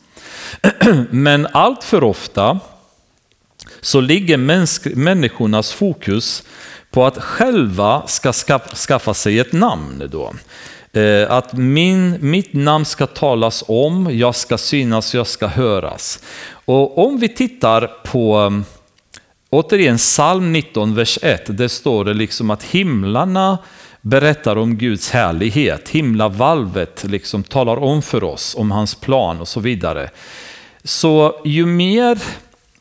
Men allt för ofta så ligger människornas fokus på att själva ska skaffa sig ett namn. Då. Eh, att min, mitt namn ska talas om, jag ska synas, jag ska höras. Och om vi tittar på mm, Återigen psalm 19, vers 1, där står det liksom att himlarna berättar om Guds härlighet. Himlavalvet liksom talar om för oss om hans plan och så vidare. Så ju mer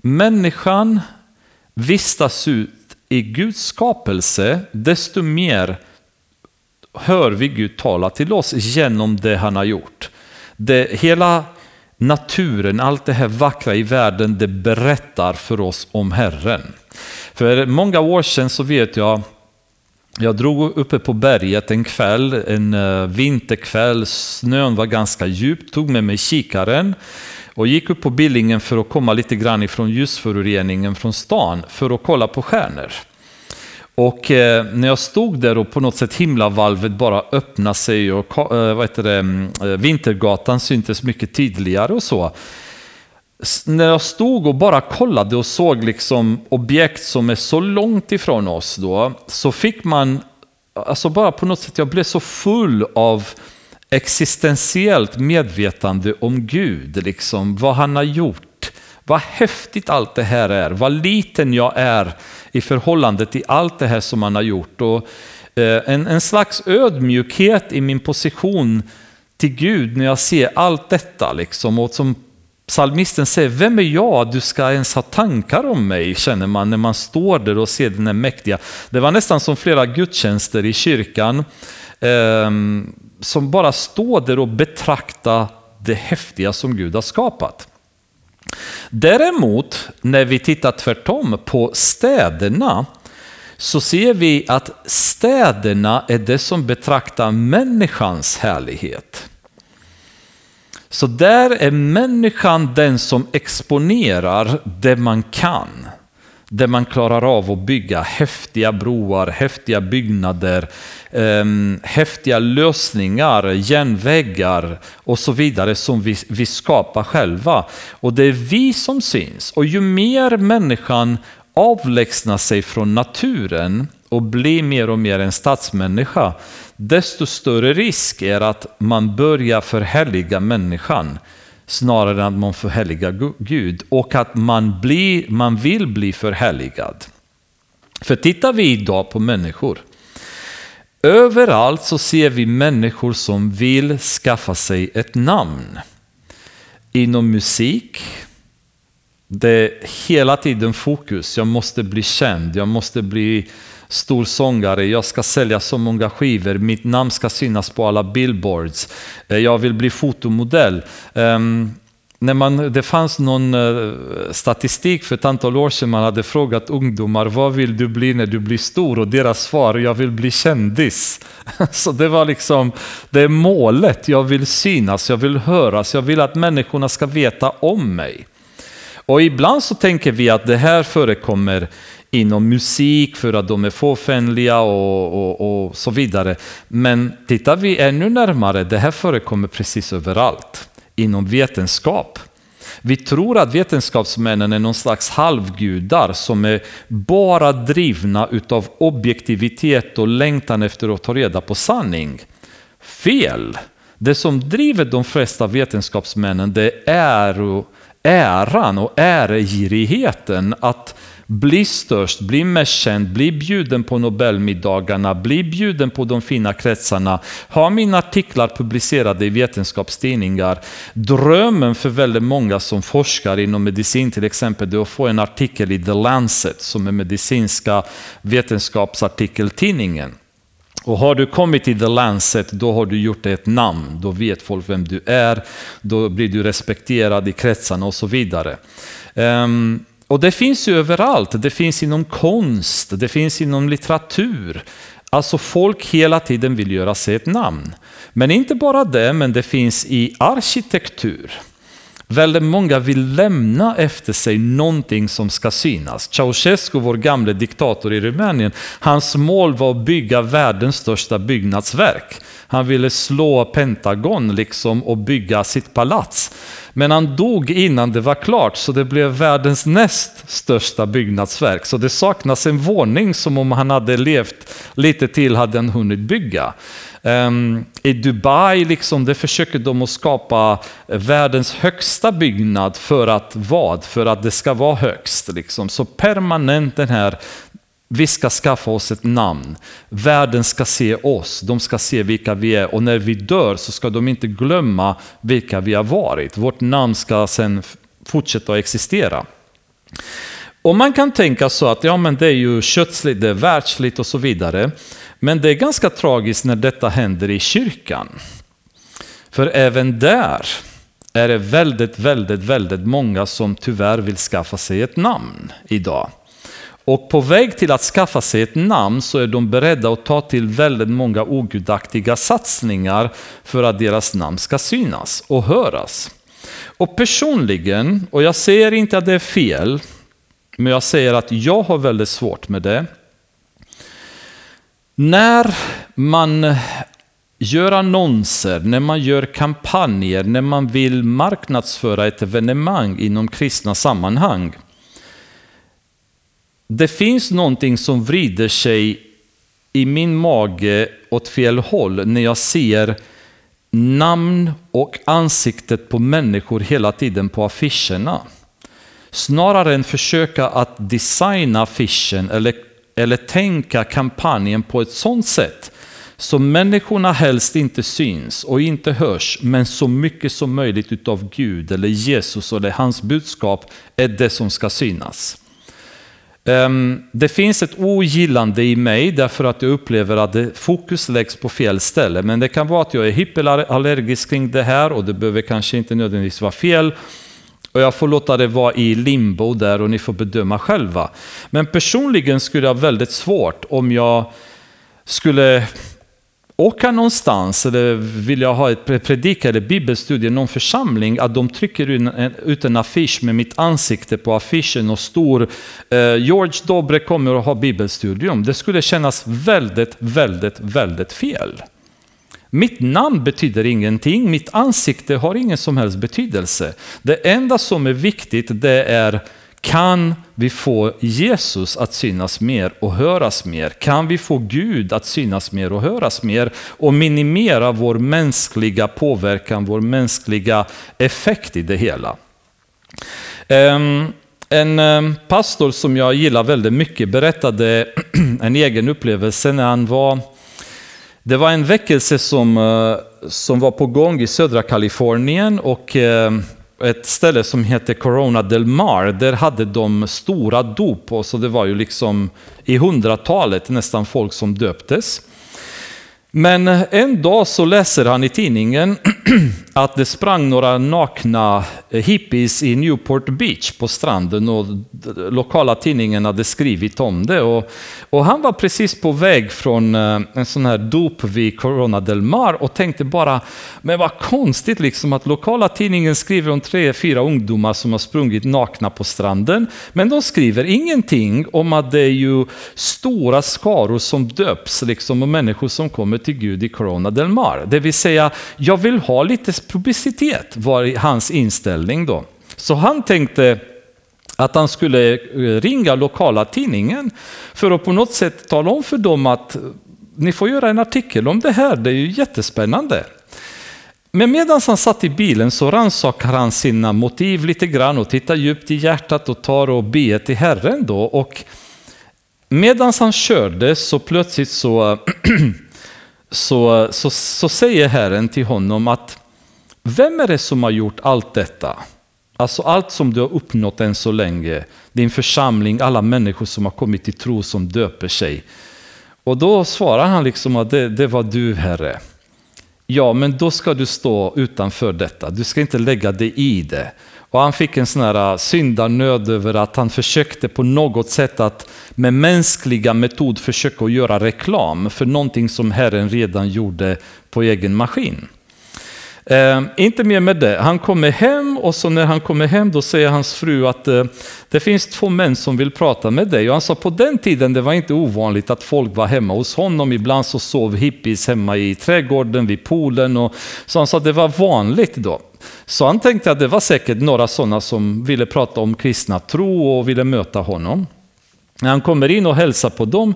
människan vistas ut i Guds skapelse, desto mer hör vi Gud tala till oss genom det han har gjort. Det, hela naturen, allt det här vackra i världen, det berättar för oss om Herren. För många år sedan så vet jag, jag drog uppe på berget en kväll, en eh, vinterkväll, snön var ganska djup, tog med mig kikaren och gick upp på Billingen för att komma lite grann ifrån ljusföroreningen från stan för att kolla på stjärnor. Och eh, när jag stod där och på något sätt himlavalvet bara öppnade sig och eh, vad heter det, mm, eh, Vintergatan syntes mycket tydligare och så. När jag stod och bara kollade och såg liksom objekt som är så långt ifrån oss då, så fick man, alltså bara på något sätt, jag blev så full av existentiellt medvetande om Gud, liksom vad han har gjort. Vad häftigt allt det här är, vad liten jag är i förhållande till allt det här som han har gjort. Och eh, en, en slags ödmjukhet i min position till Gud när jag ser allt detta. Liksom. Och som psalmisten säger, vem är jag? Du ska ens ha tankar om mig, känner man när man står där och ser den här mäktiga. Det var nästan som flera gudstjänster i kyrkan. Eh, som bara står där och betraktar det häftiga som Gud har skapat. Däremot, när vi tittar tvärtom på städerna, så ser vi att städerna är det som betraktar människans härlighet. Så där är människan den som exponerar det man kan där man klarar av att bygga häftiga broar, häftiga byggnader, eh, häftiga lösningar, järnvägar och så vidare som vi, vi skapar själva. Och det är vi som syns. Och ju mer människan avlägsnar sig från naturen och blir mer och mer en stadsmänniska, desto större risk är att man börjar förhärliga människan snarare än att man förhärligar Gud och att man, blir, man vill bli förhärligad. För tittar vi idag på människor, överallt så ser vi människor som vill skaffa sig ett namn. Inom musik, det är hela tiden fokus, jag måste bli känd, jag måste bli stor sångare, jag ska sälja så många skivor, mitt namn ska synas på alla billboards, eh, jag vill bli fotomodell. Um, när man, det fanns någon eh, statistik för ett antal år sedan, man hade frågat ungdomar vad vill du bli när du blir stor? Och deras svar, jag vill bli kändis. Så det var liksom, det är målet, jag vill synas, jag vill höras, jag vill att människorna ska veta om mig. Och ibland så tänker vi att det här förekommer inom musik för att de är fåfängliga och, och, och så vidare. Men tittar vi ännu närmare, det här förekommer precis överallt. Inom vetenskap. Vi tror att vetenskapsmännen är någon slags halvgudar som är bara drivna utav objektivitet och längtan efter att ta reda på sanning. Fel! Det som driver de flesta vetenskapsmännen det är äran och äregirigheten. Att bli störst, bli mest känd, bli bjuden på Nobelmiddagarna, bli bjuden på de fina kretsarna, ha mina artiklar publicerade i vetenskapstidningar. Drömmen för väldigt många som forskar inom medicin till exempel, är att få en artikel i The Lancet som är medicinska vetenskapsartikeltidningen. Och har du kommit till The Lancet, då har du gjort dig ett namn. Då vet folk vem du är, då blir du respekterad i kretsarna och så vidare. Um, och det finns ju överallt. Det finns inom konst, det finns inom litteratur. Alltså folk hela tiden vill göra sig ett namn. Men inte bara det, men det finns i arkitektur. Väldigt många vill lämna efter sig någonting som ska synas. Ceausescu, vår gamle diktator i Rumänien, hans mål var att bygga världens största byggnadsverk. Han ville slå Pentagon liksom och bygga sitt palats. Men han dog innan det var klart, så det blev världens näst största byggnadsverk. Så det saknas en våning som om han hade levt lite till hade han hunnit bygga. Um, I Dubai liksom, det försöker de att skapa världens högsta byggnad för att vad? För att det ska vara högst. Liksom. Så permanent den här vi ska skaffa oss ett namn. Världen ska se oss, de ska se vilka vi är och när vi dör så ska de inte glömma vilka vi har varit. Vårt namn ska sedan fortsätta att existera. Och man kan tänka så att ja, men det är ju kötsligt, det är världsligt och så vidare. Men det är ganska tragiskt när detta händer i kyrkan. För även där är det väldigt, väldigt, väldigt många som tyvärr vill skaffa sig ett namn idag. Och på väg till att skaffa sig ett namn så är de beredda att ta till väldigt många ogudaktiga satsningar för att deras namn ska synas och höras. Och personligen, och jag säger inte att det är fel, men jag säger att jag har väldigt svårt med det. När man gör annonser, när man gör kampanjer, när man vill marknadsföra ett evenemang inom kristna sammanhang det finns någonting som vrider sig i min mage åt fel håll när jag ser namn och ansiktet på människor hela tiden på affischerna. Snarare än försöka att designa affischen eller, eller tänka kampanjen på ett sådant sätt så människorna helst inte syns och inte hörs, men så mycket som möjligt utav Gud eller Jesus eller hans budskap är det som ska synas. Ehm, det finns ett ogillande i mig därför att jag upplever att fokus läggs på fel ställe. Men det kan vara att jag är hyperallergisk kring det här och det behöver kanske inte nödvändigtvis vara fel. Och jag får låta det vara i limbo där och ni får bedöma själva. Men personligen skulle jag ha väldigt svårt om jag skulle åka någonstans eller vill jag ha ett predika eller bibelstudie i någon församling, att de trycker eh, ut en affisch med mitt ansikte på affischen och stor eh, George Dobre kommer att ha bibelstudium. Det skulle kännas väldigt, väldigt, väldigt fel. Mitt namn betyder ingenting, mitt ansikte har ingen som helst betydelse. Det enda som är viktigt det är kan vi få Jesus att synas mer och höras mer? Kan vi få Gud att synas mer och höras mer? Och minimera vår mänskliga påverkan, vår mänskliga effekt i det hela. Ehm, en ehm, pastor som jag gillar väldigt mycket berättade en egen upplevelse när han var det var en väckelse som, eh, som var på gång i södra Kalifornien och ehm, ett ställe som heter Corona del Mar, där hade de stora dop. Och så det var ju liksom i hundratalet nästan folk som döptes. Men eh, en dag så läser han i tidningen att det sprang några nakna eh, hippies i Newport Beach på stranden och lokala tidningen hade skrivit om det. Och, och han var precis på väg från eh, en sån här dop vid Corona del Mar och tänkte bara, men vad konstigt liksom att lokala tidningen skriver om tre, fyra ungdomar som har sprungit nakna på stranden. Men de skriver ingenting om att det är ju stora skaror som döps liksom och människor som kommer till Gud i Corona del Mar. Det vill säga, jag vill ha lite publicitet var hans inställning då. Så han tänkte att han skulle eh, ringa lokala tidningen för att på något sätt tala om för dem att eh, ni får göra en artikel om det här, det är ju jättespännande. Men medan han satt i bilen så rannsakar han sina motiv lite grann och tittar djupt i hjärtat och tar och ber till Herren då. Och medan han körde så plötsligt så, eh, så, så, så säger Herren till honom att vem är det som har gjort allt detta? Alltså allt som du har uppnått än så länge, din församling, alla människor som har kommit till tro som döper sig. Och då svarar han liksom att det, det var du Herre. Ja, men då ska du stå utanför detta. Du ska inte lägga dig i det. Och han fick en sån här eh, syndanöd över att han försökte på något sätt att med mänskliga metod försöka göra reklam för någonting som Herren redan gjorde på egen maskin. Eh, inte mer med det. Han kommer hem och så när han kommer hem då säger hans fru att eh, det finns två män som vill prata med dig. Och han sa på den tiden det var inte ovanligt att folk var hemma hos honom. Ibland så sov hippies hemma i trädgården vid poolen. Och, så han sa att det var vanligt då. Så han tänkte att det var säkert några sådana som ville prata om kristna tro och ville möta honom. När han kommer in och hälsar på dem,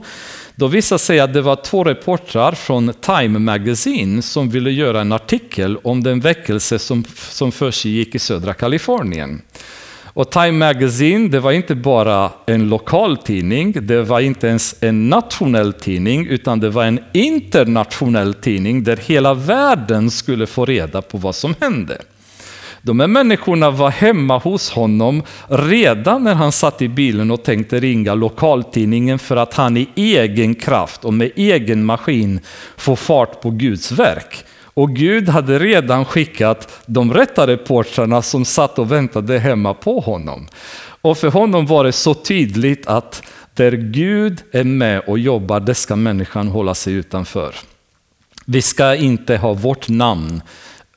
då visade sig att det var två reportrar från Time Magazine som ville göra en artikel om den väckelse som, som försiggick i södra Kalifornien. Och Time Magazine, det var inte bara en lokal tidning, det var inte ens en nationell tidning, utan det var en internationell tidning där hela världen skulle få reda på vad som hände. De här människorna var hemma hos honom redan när han satt i bilen och tänkte ringa lokaltidningen för att han i egen kraft och med egen maskin får fart på Guds verk. Och Gud hade redan skickat de rätta reportrarna som satt och väntade hemma på honom. Och för honom var det så tydligt att där Gud är med och jobbar, det ska människan hålla sig utanför. Vi ska inte ha vårt namn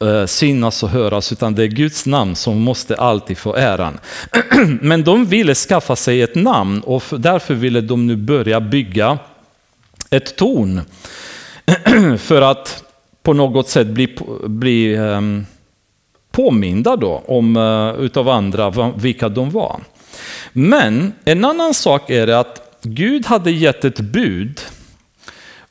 Eh, synas och höras, utan det är Guds namn som måste alltid få äran. Men de ville skaffa sig ett namn och därför ville de nu börja bygga ett torn. För att på något sätt bli, bli ehm, påminda då om, eh, utav andra vilka de var. Men en annan sak är att Gud hade gett ett bud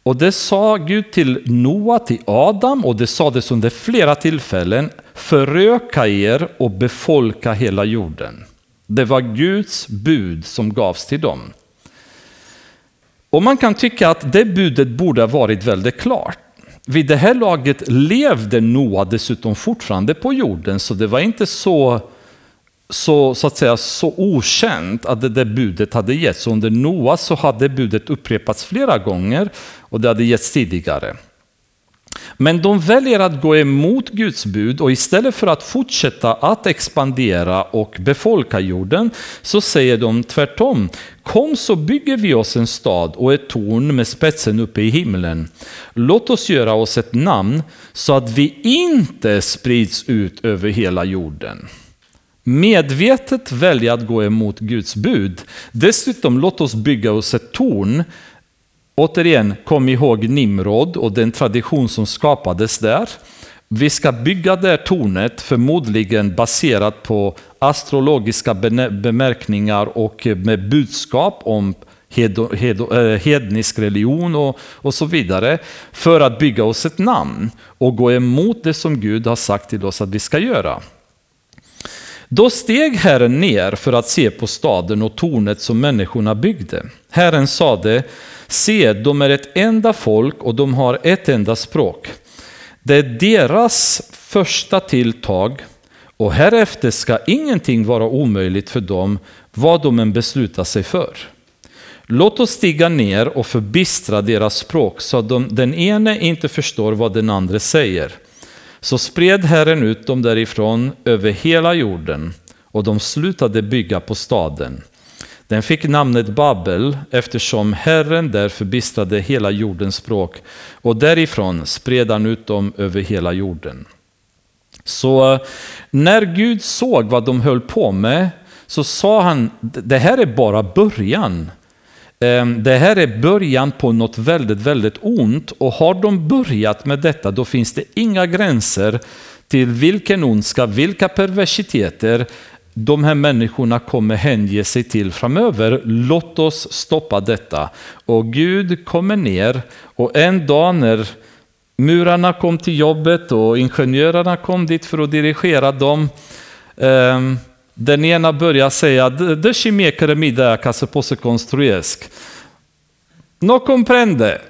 och det sa Gud till Noa, till Adam och det sades under flera tillfällen föröka er och befolka hela jorden. Det var Guds bud som gavs till dem. Och man kan tycka att det budet borde ha varit väldigt klart. Vid det här laget levde Noa dessutom fortfarande på jorden, så det var inte så, så, så, att säga, så okänt att det där budet hade getts. Under Noa så hade budet upprepats flera gånger och det hade getts tidigare. Men de väljer att gå emot Guds bud och istället för att fortsätta att expandera och befolka jorden så säger de tvärtom. Kom så bygger vi oss en stad och ett torn med spetsen uppe i himlen. Låt oss göra oss ett namn så att vi inte sprids ut över hela jorden. Medvetet välja att gå emot Guds bud. Dessutom låt oss bygga oss ett torn Återigen, kom ihåg Nimrod och den tradition som skapades där. Vi ska bygga det här tornet, förmodligen baserat på astrologiska bemärkningar och med budskap om eh, hednisk religion och, och så vidare, för att bygga oss ett namn och gå emot det som Gud har sagt till oss att vi ska göra. Då steg Herren ner för att se på staden och tornet som människorna byggde. Herren sade, Se, de är ett enda folk och de har ett enda språk. Det är deras första tilltag och härefter ska ingenting vara omöjligt för dem, vad de än beslutar sig för. Låt oss stiga ner och förbistra deras språk så att de, den ene inte förstår vad den andra säger. Så spred Herren ut dem därifrån över hela jorden och de slutade bygga på staden. Den fick namnet Babel eftersom Herren där förbistrade hela jordens språk och därifrån spred han ut dem över hela jorden. Så eh, när Gud såg vad de höll på med så sa han, det här är bara början. Ehm, det här är början på något väldigt, väldigt ont och har de börjat med detta då finns det inga gränser till vilken ondska, vilka perversiteter de här människorna kommer hänge sig till framöver. Låt oss stoppa detta. Och Gud kommer ner och en dag när murarna kom till jobbet och ingenjörerna kom dit för att dirigera dem. Ehm, den ena börjar säga, deixe mie a mi där que se possa construesc. No comprende,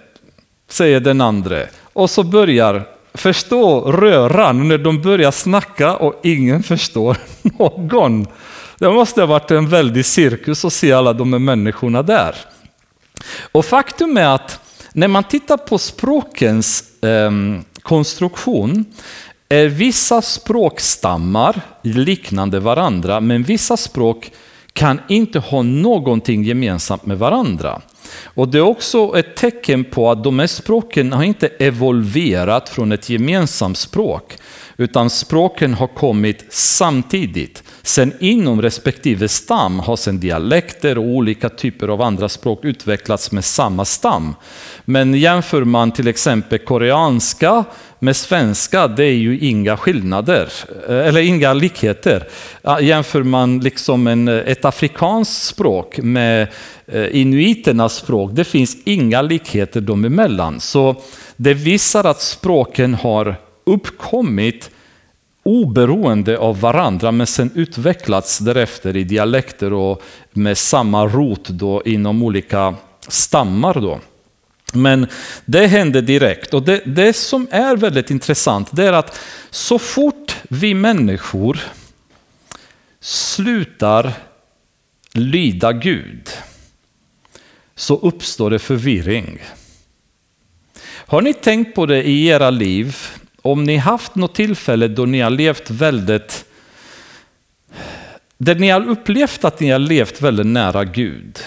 säger den andra. Och så börjar förstå röran när de börjar snacka och ingen förstår någon. Det måste ha varit en väldig cirkus att se alla de här människorna där. Och faktum är att när man tittar på språkens eh, konstruktion är vissa språkstammar liknande varandra, men vissa språk kan inte ha någonting gemensamt med varandra. Och det är också ett tecken på att de här språken har inte evolverat från ett gemensamt språk, utan språken har kommit samtidigt. Sen inom respektive stam har sen dialekter och olika typer av andra språk utvecklats med samma stam. Men jämför man till exempel koreanska med svenska, det är ju inga skillnader, eh, eller inga likheter. Jämför man liksom en, eh, ett afrikanskt språk med eh, inuiternas språk, det finns inga likheter dem emellan. Så det visar att språken har uppkommit oberoende av varandra men sen utvecklats därefter i dialekter och med samma rot då inom olika stammar. Då. Men det hände direkt och det, det som är väldigt intressant det är att så fort vi människor slutar lyda Gud så uppstår det förvirring. Har ni tänkt på det i era liv? Om ni haft något tillfälle då ni har levt väldigt där ni har upplevt att ni har levt väldigt nära Gud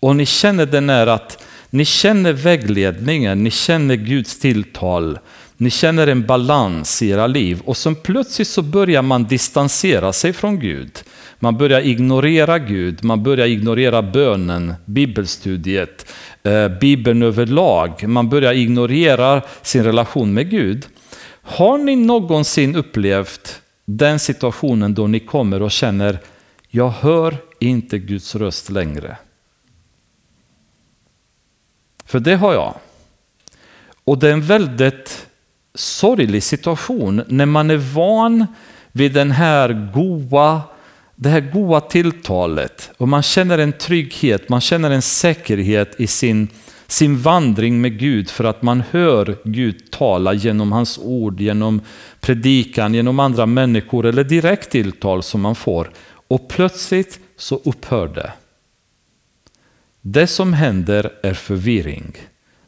och ni känner den är att ni känner vägledningen, ni känner Guds tilltal, ni känner en balans i era liv och sen plötsligt så börjar man distansera sig från Gud. Man börjar ignorera Gud, man börjar ignorera bönen, bibelstudiet, eh, bibeln överlag. Man börjar ignorera sin relation med Gud. Har ni någonsin upplevt den situationen då ni kommer och känner, jag hör inte Guds röst längre? För det har jag. Och det är en väldigt sorglig situation när man är van vid den här goa, det här goa tilltalet och man känner en trygghet, man känner en säkerhet i sin, sin vandring med Gud för att man hör Gud tala genom hans ord, genom predikan, genom andra människor eller direkt tilltal som man får. Och plötsligt så upphör det. Det som händer är förvirring.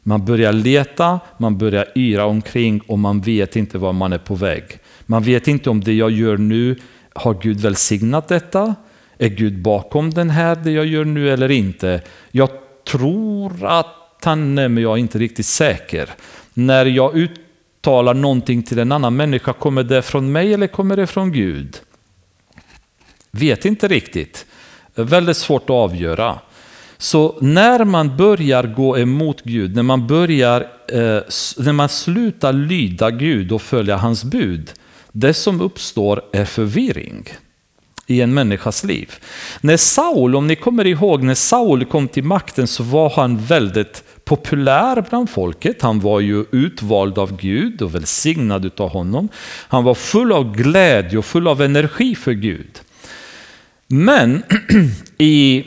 Man börjar leta, man börjar yra omkring och man vet inte var man är på väg. Man vet inte om det jag gör nu, har Gud välsignat detta? Är Gud bakom den här, det jag gör nu eller inte? Jag tror att han men jag är inte riktigt säker. När jag uttalar någonting till en annan människa, kommer det från mig eller kommer det från Gud? Vet inte riktigt. Väldigt svårt att avgöra. Så när man börjar gå emot Gud, när man, börjar, eh, när man slutar lyda Gud och följa hans bud, det som uppstår är förvirring i en människas liv. När Saul, om ni kommer ihåg, när Saul kom till makten så var han väldigt populär bland folket. Han var ju utvald av Gud och välsignad av honom. Han var full av glädje och full av energi för Gud. Men i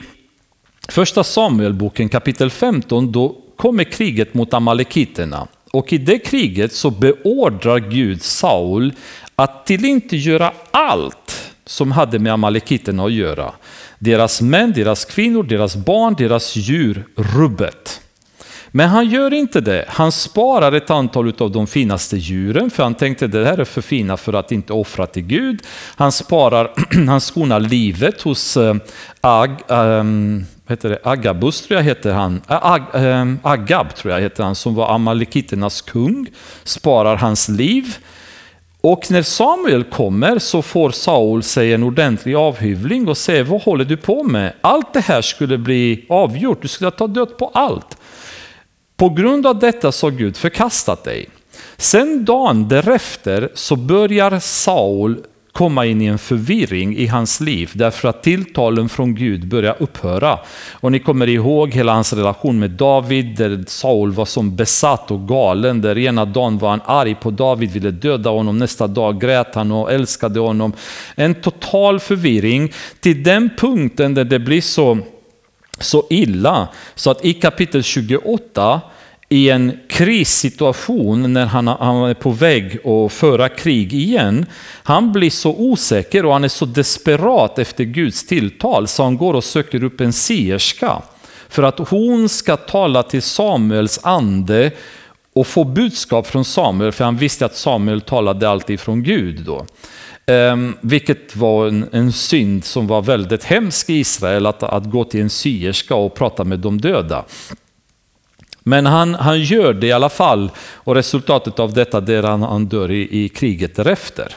Första Samuelboken kapitel 15, då kommer kriget mot amalekiterna. Och i det kriget så beordrar Gud Saul att till inte göra allt som hade med amalekiterna att göra. Deras män, deras kvinnor, deras barn, deras djur, rubbet. Men han gör inte det. Han sparar ett antal av de finaste djuren för han tänkte det här är för fina för att inte offra till Gud. Han sparar, han skonar livet hos eh, Ag, ähm, heter det, Agabus tror jag heter han, eh, Ag, ähm, Agab tror jag heter han som var amalekiternas kung. Sparar hans liv. Och när Samuel kommer så får Saul sig en ordentlig avhyvling och säger vad håller du på med? Allt det här skulle bli avgjort, du skulle ta död på allt. På grund av detta så har Gud förkastat dig. Sen dagen därefter så börjar Saul komma in i en förvirring i hans liv därför att tilltalen från Gud börjar upphöra. Och ni kommer ihåg hela hans relation med David där Saul var som besatt och galen. Där ena dagen var han arg på David, ville döda honom, nästa dag grät han och älskade honom. En total förvirring till den punkten där det blir så så illa så att i kapitel 28 i en krissituation när han, han är på väg att föra krig igen. Han blir så osäker och han är så desperat efter Guds tilltal så han går och söker upp en sierska för att hon ska tala till Samuels ande och få budskap från Samuel, för han visste att Samuel talade alltid från Gud. då. Um, vilket var en, en synd som var väldigt hemsk i Israel, att, att gå till en syerska och prata med de döda. Men han, han gör det i alla fall och resultatet av detta är att han, han dör i, i kriget därefter.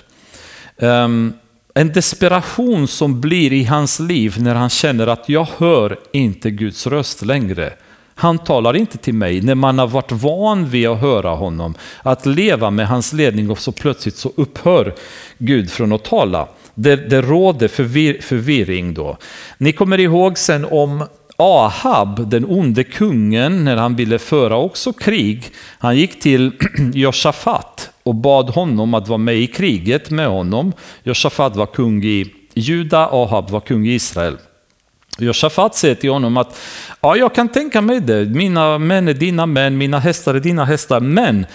Um, ehm, en desperation som blir i hans liv när han känner att jag hör inte Guds röst längre. Han talar inte till mig när man har varit van vid att höra honom, att leva med hans ledning och så plötsligt så upphör Gud från att tala. Det, det råder förvir, förvirring då. Ni kommer ihåg sen om Ahab, den onde kungen, när han ville föra också krig. Han gick till Josafat och bad honom att vara med i kriget med honom. Josafat var kung i Juda, Ahab var kung i Israel. Josafat säger till honom att ja, jag kan tänka mig det, mina män är dina män, mina hästar är dina hästar, men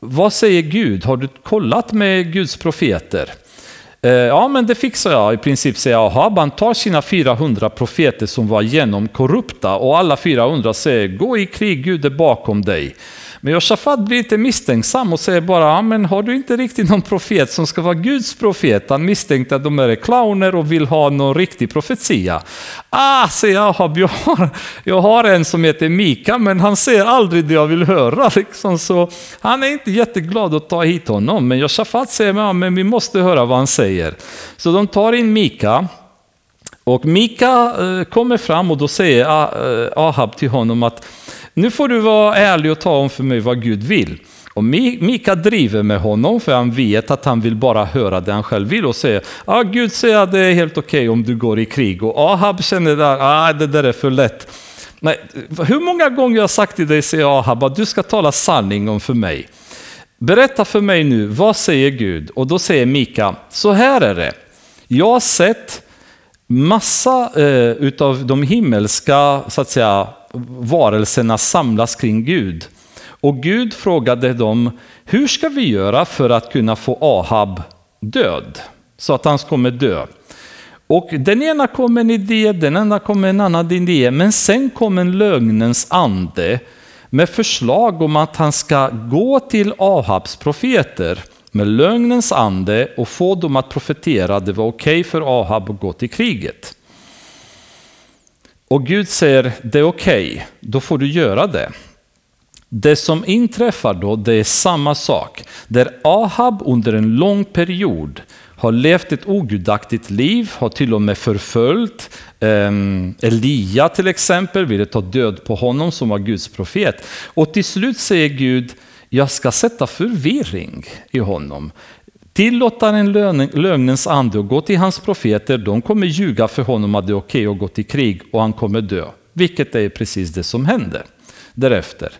vad säger Gud? Har du kollat med Guds profeter? Eh, ja, men det fixar jag i princip, säger Ahab. Han tar sina 400 profeter som var genomkorrupta och alla 400 säger gå i krig, Gud är bakom dig. Men Josafat blir lite misstänksam och säger bara, ja, men har du inte riktigt någon profet som ska vara Guds profet? Han misstänkte att de är clowner och vill ha någon riktig profetia. Ah, säger Ahab, jag har, jag har en som heter Mika, men han säger aldrig det jag vill höra. Liksom. Så han är inte jätteglad att ta hit honom. Men Josafat säger, ja, men vi måste höra vad han säger. Så de tar in Mika. Och Mika eh, kommer fram och då säger eh, Ahab till honom att nu får du vara ärlig och ta om för mig vad Gud vill. Och Mika driver med honom för han vet att han vill bara höra det han själv vill och säger ah, Gud säger att det är helt okej okay om du går i krig. Och Ahab känner där, ah, det där är för lätt. Nej, hur många gånger jag har sagt till dig, säger Ahab, att du ska tala sanning om för mig. Berätta för mig nu, vad säger Gud? Och då säger Mika, så här är det. Jag har sett massa eh, utav de himmelska så att säga, varelserna samlas kring Gud. Och Gud frågade dem, hur ska vi göra för att kunna få Ahab död? Så att han kommer dö. Och den ena kom med en idé, den andra kom med en annan idé, men sen kom en lögnens ande med förslag om att han ska gå till Ahabs profeter med lögnens ande och få dem att profetera det var okej okay för Ahab att gå till kriget. Och Gud säger, det är okej, okay, då får du göra det. Det som inträffar då, det är samma sak. Där Ahab under en lång period har levt ett ogudaktigt liv, har till och med förföljt um, Elia till exempel, ville ta död på honom som var Guds profet. Och till slut säger Gud, jag ska sätta förvirring i honom. Tillåta en lögnens ande och gå till hans profeter, de kommer ljuga för honom att det är okej okay att gå till krig och han kommer dö. Vilket är precis det som händer därefter.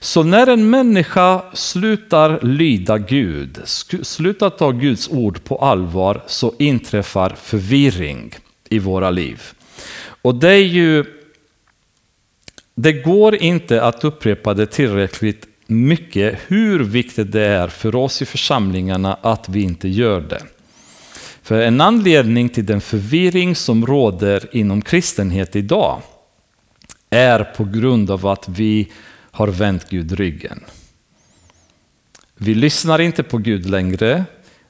Så när en människa slutar lyda Gud, slutar ta Guds ord på allvar, så inträffar förvirring i våra liv. Och det är ju... Det går inte att upprepa det tillräckligt mycket hur viktigt det är för oss i församlingarna att vi inte gör det. För en anledning till den förvirring som råder inom kristenhet idag är på grund av att vi har vänt Gud ryggen. Vi lyssnar inte på Gud längre,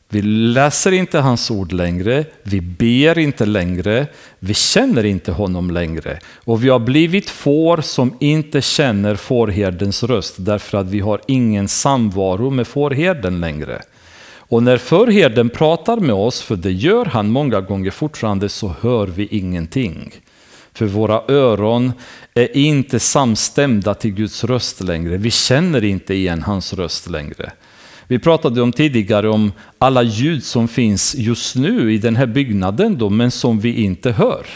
vi läser inte hans ord längre, vi ber inte längre, vi känner inte honom längre. Och vi har blivit får som inte känner fårherdens röst därför att vi har ingen samvaro med fårherden längre. Och när förherden pratar med oss, för det gör han många gånger fortfarande, så hör vi ingenting. För våra öron är inte samstämda till Guds röst längre. Vi känner inte igen hans röst längre. Vi pratade om tidigare om alla ljud som finns just nu i den här byggnaden då, men som vi inte hör.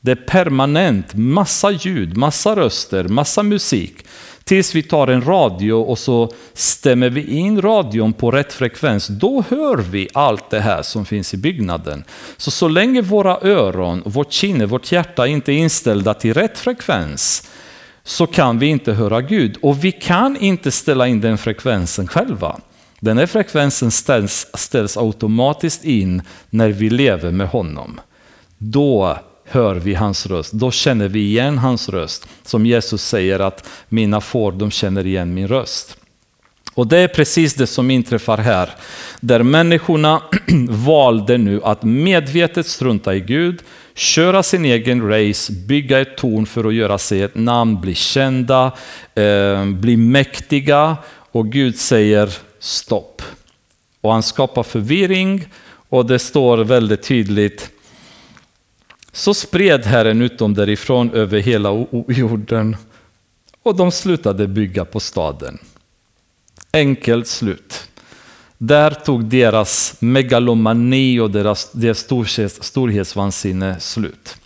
Det är permanent, massa ljud, massa röster, massa musik. Tills vi tar en radio och så stämmer vi in radion på rätt frekvens. Då hör vi allt det här som finns i byggnaden. Så så länge våra öron, vårt kinne, vårt hjärta inte är inställda till rätt frekvens så kan vi inte höra Gud. Och vi kan inte ställa in den frekvensen själva. Den här frekvensen ställs, ställs automatiskt in när vi lever med honom. Då hör vi hans röst, då känner vi igen hans röst. Som Jesus säger att mina får, de känner igen min röst. Och det är precis det som inträffar här, där människorna valde nu att medvetet strunta i Gud, köra sin egen race, bygga ett torn för att göra sig ett namn, bli kända, eh, bli mäktiga. Och Gud säger stopp. Och han skapar förvirring och det står väldigt tydligt så spred Herren ut dem därifrån över hela jorden och de slutade bygga på staden. Enkelt slut. Där tog deras megalomani och deras, deras storhetsvansinne slut.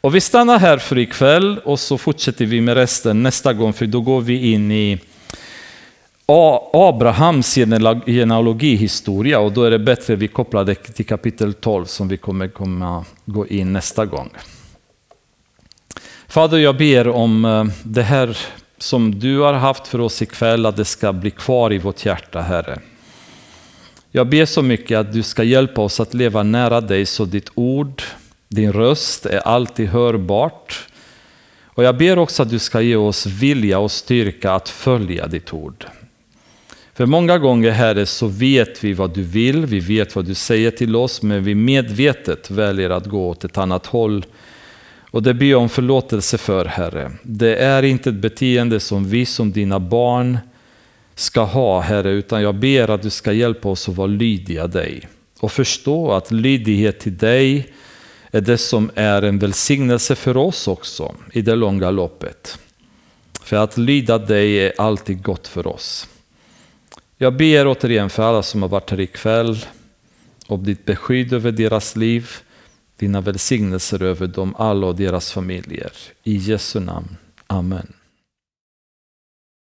Och vi stannar här för ikväll och så fortsätter vi med resten nästa gång för då går vi in i Abrahams genealogihistoria och då är det bättre att vi kopplar det till kapitel 12 som vi kommer komma gå in nästa gång. Fader, jag ber om eh, det här som du har haft för oss ikväll, att det ska bli kvar i vårt hjärta, Herre. Jag ber så mycket att du ska hjälpa oss att leva nära dig så ditt ord, din röst är alltid hörbart. Och jag ber också att du ska ge oss vilja och styrka att följa ditt ord. För många gånger, Herre, så vet vi vad du vill, vi vet vad du säger till oss, men vi medvetet väljer att gå åt ett annat håll. Och det ber jag om förlåtelse för, Herre. Det är inte ett beteende som vi som dina barn ska ha, Herre, utan jag ber att du ska hjälpa oss att vara lydiga dig. Och förstå att lydighet till dig är det som är en välsignelse för oss också i det långa loppet. För att lyda dig är alltid gott för oss. Jag ber återigen för alla som har varit här ikväll om ditt beskydd över deras liv, dina välsignelser över dem alla och deras familjer. I Jesu namn. Amen.